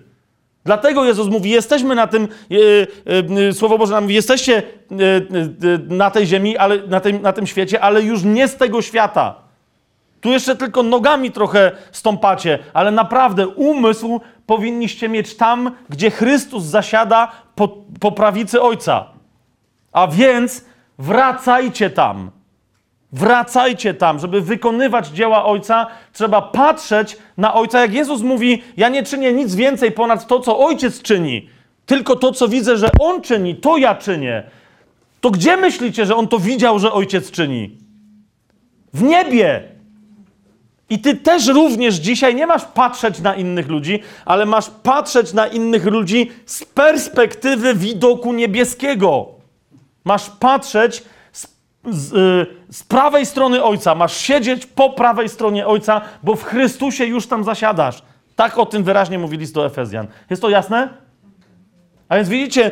Dlatego Jezus mówi, jesteśmy na tym, e, e, Słowo Boże nam mówi, jesteście e, e, na tej ziemi, ale, na, tym, na tym świecie, ale już nie z tego świata. Tu jeszcze tylko nogami trochę stąpacie, ale naprawdę umysł powinniście mieć tam, gdzie Chrystus zasiada po, po prawicy Ojca. A więc wracajcie tam. Wracajcie tam, żeby wykonywać dzieła Ojca, trzeba patrzeć na Ojca. Jak Jezus mówi, ja nie czynię nic więcej ponad to, co Ojciec czyni. tylko to, co widzę, że on czyni, to ja czynię, to gdzie myślicie, że on to widział, że ojciec czyni? W niebie. I ty też również dzisiaj nie masz patrzeć na innych ludzi, ale masz patrzeć na innych ludzi z perspektywy widoku niebieskiego. Masz patrzeć z, y, z prawej strony Ojca, masz siedzieć po prawej stronie Ojca, bo w Chrystusie już tam zasiadasz. Tak o tym wyraźnie mówi list do Efezjan. Jest to jasne? A więc widzicie,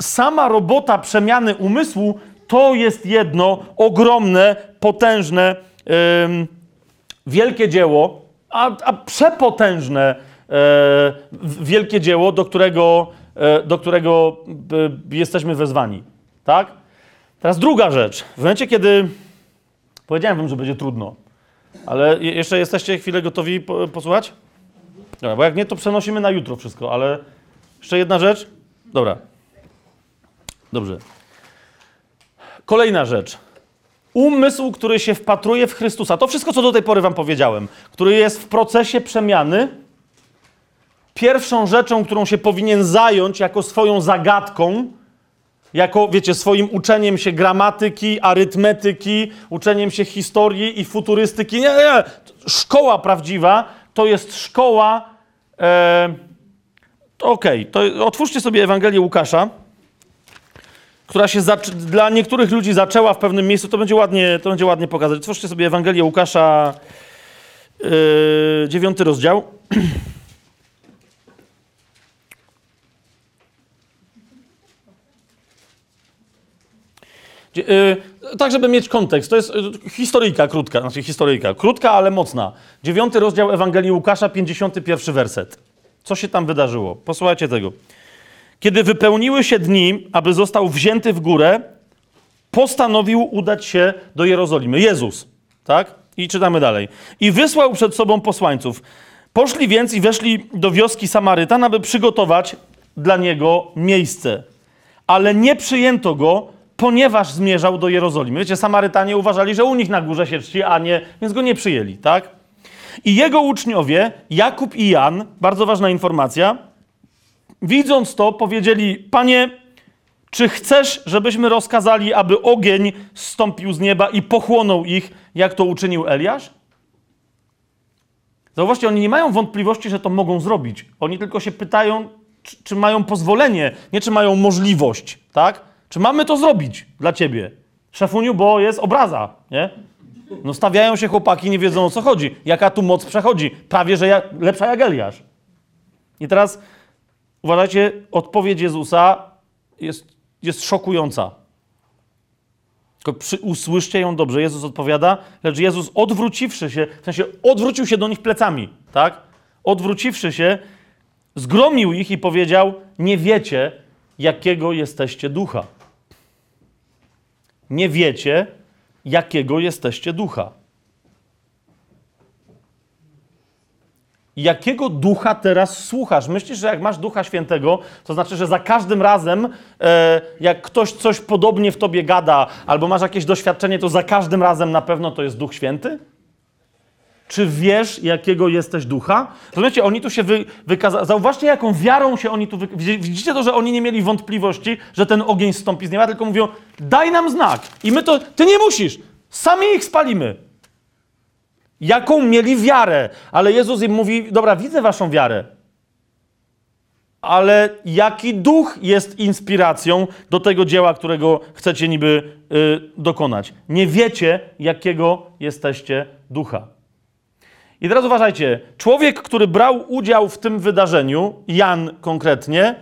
sama robota przemiany umysłu to jest jedno ogromne, potężne, ym, wielkie dzieło, a, a przepotężne w- wielkie dzieło, do którego, e, do którego e, jesteśmy wezwani. Tak? Teraz druga rzecz. W momencie, kiedy powiedziałem wam, że będzie trudno, ale je- jeszcze jesteście chwilę gotowi po, posłuchać? Dobra, bo jak nie, to przenosimy na jutro wszystko, ale jeszcze jedna rzecz. Dobra. Dobrze. Kolejna rzecz. Umysł, który się wpatruje w Chrystusa. To wszystko, co do tej pory wam powiedziałem, który jest w procesie przemiany, pierwszą rzeczą, którą się powinien zająć jako swoją zagadką, jako, wiecie, swoim uczeniem się gramatyki, arytmetyki, uczeniem się historii i futurystyki. Nie, nie. Szkoła prawdziwa to jest szkoła. E, Okej, to otwórzcie sobie Ewangelię Łukasza, która się dla niektórych ludzi zaczęła w pewnym miejscu. To będzie ładnie, to będzie ładnie pokazać. Otwórzcie sobie Ewangelię Łukasza, yy, dziewiąty rozdział. tak, żeby mieć kontekst. To jest yy, historyjka krótka, znaczy historyjka. Krótka, ale mocna. Dziewiąty rozdział Ewangelii Łukasza, 51 werset. Co się tam wydarzyło? Posłuchajcie tego. Kiedy wypełniły się dni, aby został wzięty w górę, postanowił udać się do Jerozolimy. Jezus, tak? I czytamy dalej. I wysłał przed sobą posłańców. Poszli więc i weszli do wioski Samarytan, aby przygotować dla niego miejsce. Ale nie przyjęto go, ponieważ zmierzał do Jerozolimy. Wiecie, Samarytanie uważali, że u nich na górze się czci, a nie, więc go nie przyjęli, tak? I jego uczniowie, Jakub i Jan, bardzo ważna informacja, widząc to, powiedzieli: Panie, czy chcesz, żebyśmy rozkazali, aby ogień zstąpił z nieba i pochłonął ich, jak to uczynił Eliasz? Zauważcie, oni nie mają wątpliwości, że to mogą zrobić. Oni tylko się pytają, czy, czy mają pozwolenie, nie czy mają możliwość, tak? Czy mamy to zrobić dla ciebie? Szefuniu, bo jest obraza, nie? No stawiają się chłopaki, nie wiedzą o co chodzi. Jaka tu moc przechodzi? Prawie, że ja, lepsza jak Eliasz. I teraz uważajcie, odpowiedź Jezusa jest, jest szokująca. Tylko przy, usłyszcie ją dobrze. Jezus odpowiada, lecz Jezus odwróciwszy się, w sensie odwrócił się do nich plecami, tak? Odwróciwszy się, zgromił ich i powiedział: Nie wiecie, jakiego jesteście ducha. Nie wiecie, jakiego jesteście ducha. Jakiego ducha teraz słuchasz? Myślisz, że jak masz ducha świętego, to znaczy, że za każdym razem, e, jak ktoś coś podobnie w tobie gada, albo masz jakieś doświadczenie, to za każdym razem na pewno to jest duch święty? Czy wiesz, jakiego jesteś ducha? Rozumiecie, oni tu się wy, wykazali. Zauważcie, jaką wiarą się oni tu wy... Widzi- Widzicie to, że oni nie mieli wątpliwości, że ten ogień stąpi z nieba, tylko mówią, daj nam znak. I my to, ty nie musisz, sami ich spalimy. Jaką mieli wiarę? Ale Jezus im mówi, dobra, widzę waszą wiarę. Ale jaki duch jest inspiracją do tego dzieła, którego chcecie niby y, dokonać? Nie wiecie, jakiego jesteście ducha. I teraz uważajcie, człowiek, który brał udział w tym wydarzeniu, Jan konkretnie,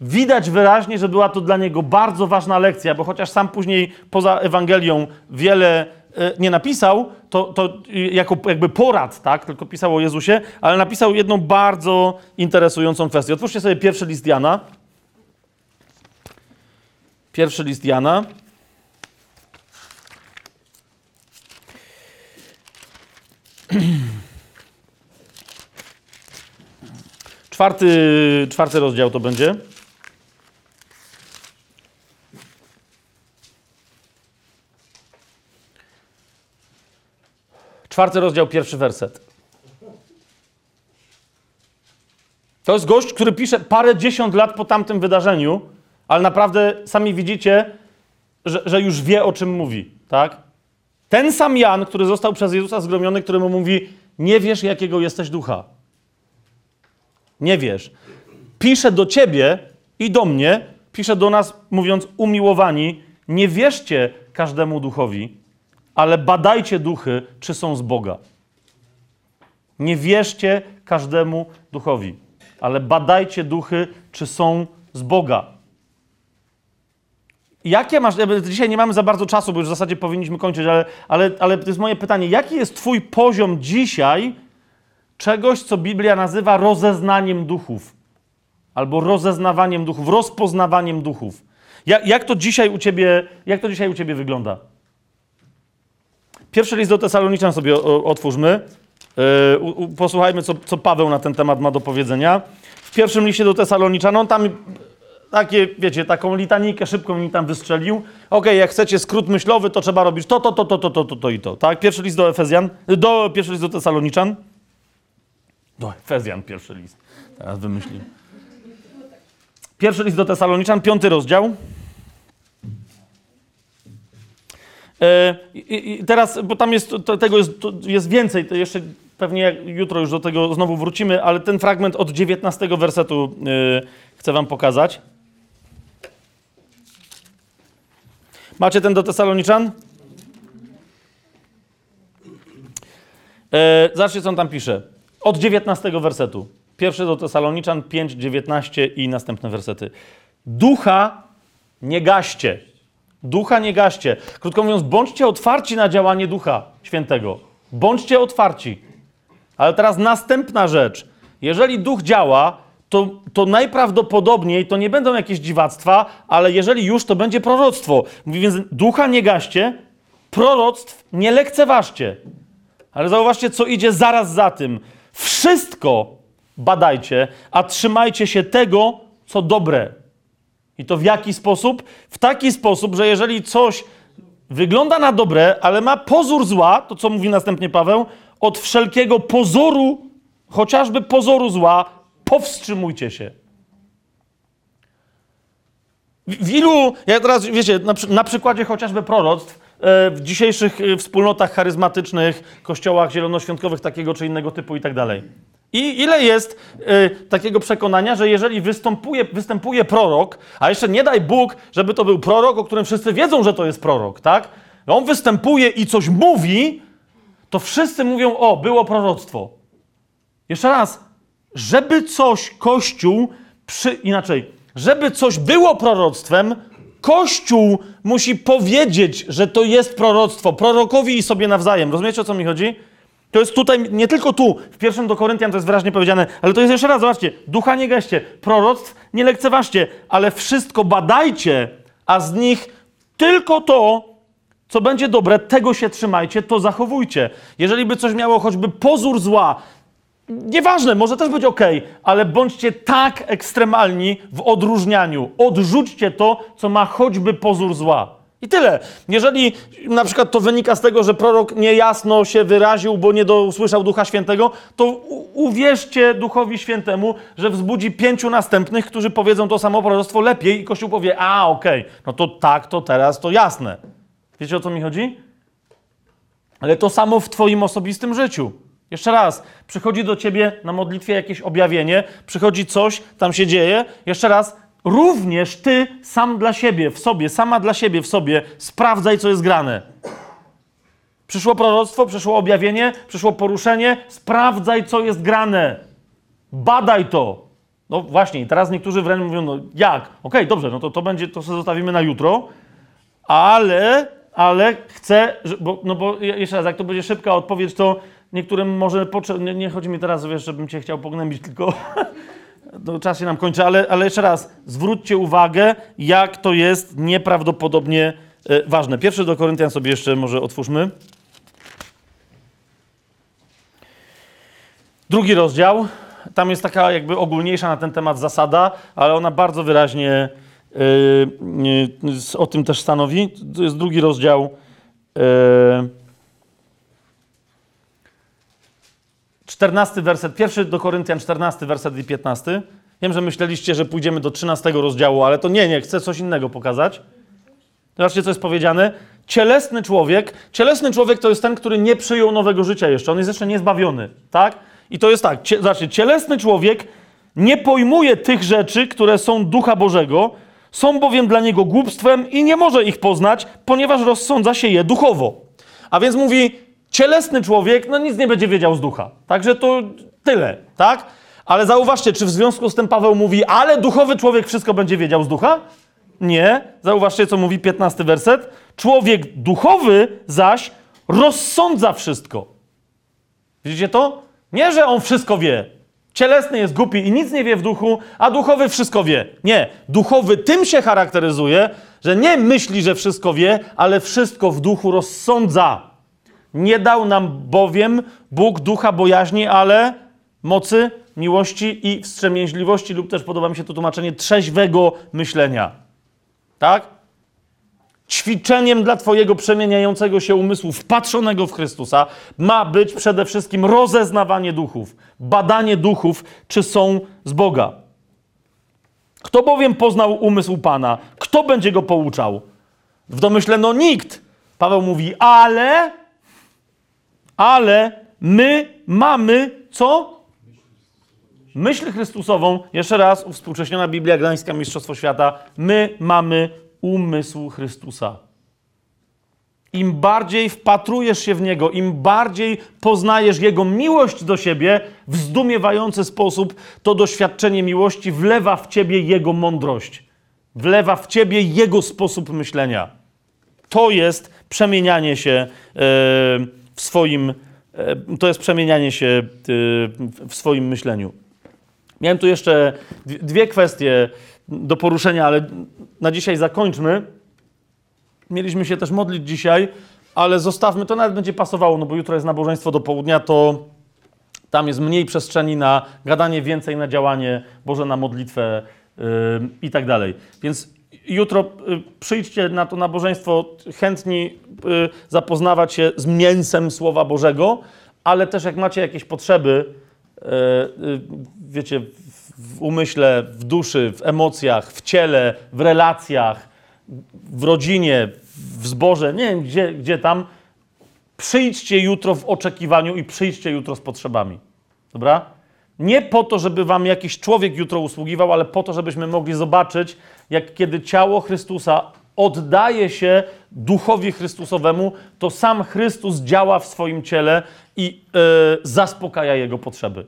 widać wyraźnie, że była to dla niego bardzo ważna lekcja, bo chociaż sam później poza Ewangelią wiele e, nie napisał, to, to jako jakby porad, tak, tylko pisał o Jezusie, ale napisał jedną bardzo interesującą kwestię. Otwórzcie sobie pierwszy list Jana. Pierwszy list Jana. Czwarty, czwarty rozdział to będzie. Czwarty rozdział, pierwszy werset. To jest gość, który pisze parę dziesiąt lat po tamtym wydarzeniu, ale naprawdę sami widzicie, że, że już wie, o czym mówi, tak? Ten sam Jan, który został przez Jezusa zgromiony, któremu mówi, nie wiesz, jakiego jesteś ducha. Nie wiesz. Pisze do ciebie i do mnie, pisze do nas, mówiąc, umiłowani, nie wierzcie każdemu duchowi, ale badajcie duchy, czy są z Boga. Nie wierzcie każdemu duchowi, ale badajcie duchy, czy są z Boga. Jakie masz, dzisiaj nie mamy za bardzo czasu, bo już w zasadzie powinniśmy kończyć, ale, ale, ale to jest moje pytanie. Jaki jest Twój poziom dzisiaj czegoś, co Biblia nazywa rozeznaniem duchów? Albo rozeznawaniem duchów, rozpoznawaniem duchów. Jak, jak, to dzisiaj u ciebie, jak to dzisiaj u Ciebie wygląda? Pierwszy list do Tesaloniczan sobie otwórzmy. U, posłuchajmy, co, co Paweł na ten temat ma do powiedzenia. W pierwszym liście do Tesaloniczan, on tam takie, wiecie, taką litanikę szybką mi tam wystrzelił. Okej, jak chcecie skrót myślowy, to trzeba robić to, to, to, to, to, to, to, to i to. Tak? Pierwszy list do Efezjan, do, pierwszy list do Tesaloniczan. Do Efezjan pierwszy list. Teraz wymyśliłem. Pierwszy list do Tesaloniczan, piąty rozdział. E, I, i teraz, bo tam jest, tego jest, jest więcej, to jeszcze pewnie jutro już do tego znowu wrócimy, ale ten fragment od 19 wersetu yy, chcę wam pokazać. Macie ten do Tesaloniczan? E, zobaczcie, co on tam pisze. Od 19 wersetu. Pierwszy do Tesaloniczan 5, 19 i następne wersety. Ducha nie gaście. Ducha nie gaście. Krótko mówiąc, bądźcie otwarci na działanie Ducha Świętego. Bądźcie otwarci. Ale teraz następna rzecz. Jeżeli duch działa, to, to najprawdopodobniej to nie będą jakieś dziwactwa, ale jeżeli już, to będzie proroctwo. Mówi więc ducha nie gaście, proroctw nie lekceważcie. Ale zauważcie, co idzie zaraz za tym. Wszystko badajcie, a trzymajcie się tego, co dobre. I to w jaki sposób? W taki sposób, że jeżeli coś wygląda na dobre, ale ma pozór zła, to co mówi następnie Paweł, od wszelkiego pozoru, chociażby pozoru zła, powstrzymujcie się. W, ilu, ja teraz, wiecie, na, na przykładzie chociażby proroctw, w dzisiejszych e, wspólnotach charyzmatycznych, kościołach zielonoświątkowych takiego czy innego typu i tak dalej. I ile jest y, takiego przekonania, że jeżeli występuje, występuje prorok, a jeszcze nie daj Bóg, żeby to był prorok, o którym wszyscy wiedzą, że to jest prorok, tak? On występuje i coś mówi, to wszyscy mówią: O, było proroctwo. Jeszcze raz, żeby coś Kościół, przy, inaczej, żeby coś było proroctwem, Kościół musi powiedzieć, że to jest proroctwo, prorokowi i sobie nawzajem. Rozumiecie o co mi chodzi? To jest tutaj, nie tylko tu, w pierwszym do Koryntian to jest wyraźnie powiedziane, ale to jest jeszcze raz, zobaczcie, ducha nie gaście, proroctw nie lekceważcie, ale wszystko badajcie, a z nich tylko to, co będzie dobre, tego się trzymajcie, to zachowujcie. Jeżeli by coś miało choćby pozór zła, nieważne, może też być ok, ale bądźcie tak ekstremalni w odróżnianiu. Odrzućcie to, co ma choćby pozór zła. I tyle. Jeżeli na przykład to wynika z tego, że prorok niejasno się wyraził, bo nie dosłyszał Ducha Świętego, to uwierzcie Duchowi Świętemu, że wzbudzi pięciu następnych, którzy powiedzą to samo proroctwo lepiej i Kościół powie, a okej, okay, no to tak, to teraz, to jasne. Wiecie o co mi chodzi? Ale to samo w twoim osobistym życiu. Jeszcze raz, przychodzi do ciebie na modlitwie jakieś objawienie, przychodzi coś, tam się dzieje. Jeszcze raz, również ty sam dla siebie, w sobie, sama dla siebie, w sobie sprawdzaj, co jest grane. Przyszło proroctwo, przyszło objawienie, przyszło poruszenie, sprawdzaj, co jest grane. Badaj to. No właśnie, teraz niektórzy wręcz mówią, no jak? Okej, okay, dobrze, no to to będzie, to sobie zostawimy na jutro, ale, ale chcę, bo, no bo jeszcze raz, jak to będzie szybka odpowiedź, to niektórym może potrzebne, nie, nie chodzi mi teraz, wiesz, żebym cię chciał pognębić, tylko to czas się nam kończy, ale, ale jeszcze raz, zwróćcie uwagę, jak to jest nieprawdopodobnie e, ważne. Pierwszy do Koryntian sobie jeszcze może otwórzmy. Drugi rozdział. Tam jest taka jakby ogólniejsza na ten temat zasada, ale ona bardzo wyraźnie yy, o tym też stanowi. To jest drugi rozdział. Yy, 14 werset, pierwszy do Koryntian 14 werset i 15. Wiem, że myśleliście, że pójdziemy do 13 rozdziału, ale to nie, nie, chcę coś innego pokazać. Zobaczcie, co jest powiedziane. Cielesny człowiek, cielesny człowiek to jest ten, który nie przyjął nowego życia jeszcze, on jest jeszcze niezbawiony, tak? I to jest tak, cie, zobaczcie, cielesny człowiek nie pojmuje tych rzeczy, które są ducha Bożego, są bowiem dla niego głupstwem i nie może ich poznać, ponieważ rozsądza się je duchowo. A więc mówi, cielesny człowiek, no nic nie będzie wiedział z ducha. Także to tyle, tak? Ale zauważcie, czy w związku z tym Paweł mówi, ale duchowy człowiek wszystko będzie wiedział z ducha? Nie. Zauważcie, co mówi 15 werset. Człowiek duchowy zaś rozsądza wszystko. Widzicie to? Nie, że on wszystko wie. Cielesny jest głupi i nic nie wie w duchu, a duchowy wszystko wie. Nie. Duchowy tym się charakteryzuje, że nie myśli, że wszystko wie, ale wszystko w duchu rozsądza. Nie dał nam bowiem Bóg ducha bojaźni, ale mocy, miłości i wstrzemięźliwości, lub też podoba mi się to tłumaczenie trzeźwego myślenia. Tak? Ćwiczeniem dla Twojego przemieniającego się umysłu, wpatrzonego w Chrystusa, ma być przede wszystkim rozeznawanie duchów, badanie duchów, czy są z Boga. Kto bowiem poznał umysł Pana? Kto będzie go pouczał? W domyśle, no nikt. Paweł mówi, ale, ale my mamy co? Myśl Chrystusową, jeszcze raz, uwspółcześniona Biblia Gdańska, Mistrzostwo Świata, my mamy umysł Chrystusa. Im bardziej wpatrujesz się w Niego, im bardziej poznajesz Jego miłość do siebie, w zdumiewający sposób to doświadczenie miłości wlewa w Ciebie Jego mądrość. Wlewa w Ciebie Jego sposób myślenia. To jest przemienianie się e, w swoim, e, to jest przemienianie się e, w swoim myśleniu. Miałem tu jeszcze dwie- kwestie do poruszenia, ale na dzisiaj zakończmy. Mieliśmy się też modlić dzisiaj, ale zostawmy, to nawet będzie pasowało, no bo jutro jest nabożeństwo do południa, to tam jest mniej przestrzeni na gadanie, więcej na działanie, Boże na modlitwę yy, i tak dalej. Więc jutro yy, przyjdźcie na to nabożeństwo chętni yy, zapoznawać się z mięsem Słowa Bożego, ale też jak macie jakieś potrzeby, yy, wiecie, w umyśle, w duszy, w emocjach, w ciele, w relacjach, w rodzinie, w zborze, nie wiem gdzie, gdzie tam, przyjdźcie jutro w oczekiwaniu i przyjdźcie jutro z potrzebami. Dobra? Nie po to, żeby wam jakiś człowiek jutro usługiwał, ale po to, żebyśmy mogli zobaczyć, jak kiedy ciało Chrystusa oddaje się duchowi Chrystusowemu, to sam Chrystus działa w swoim ciele i e, zaspokaja jego potrzeby.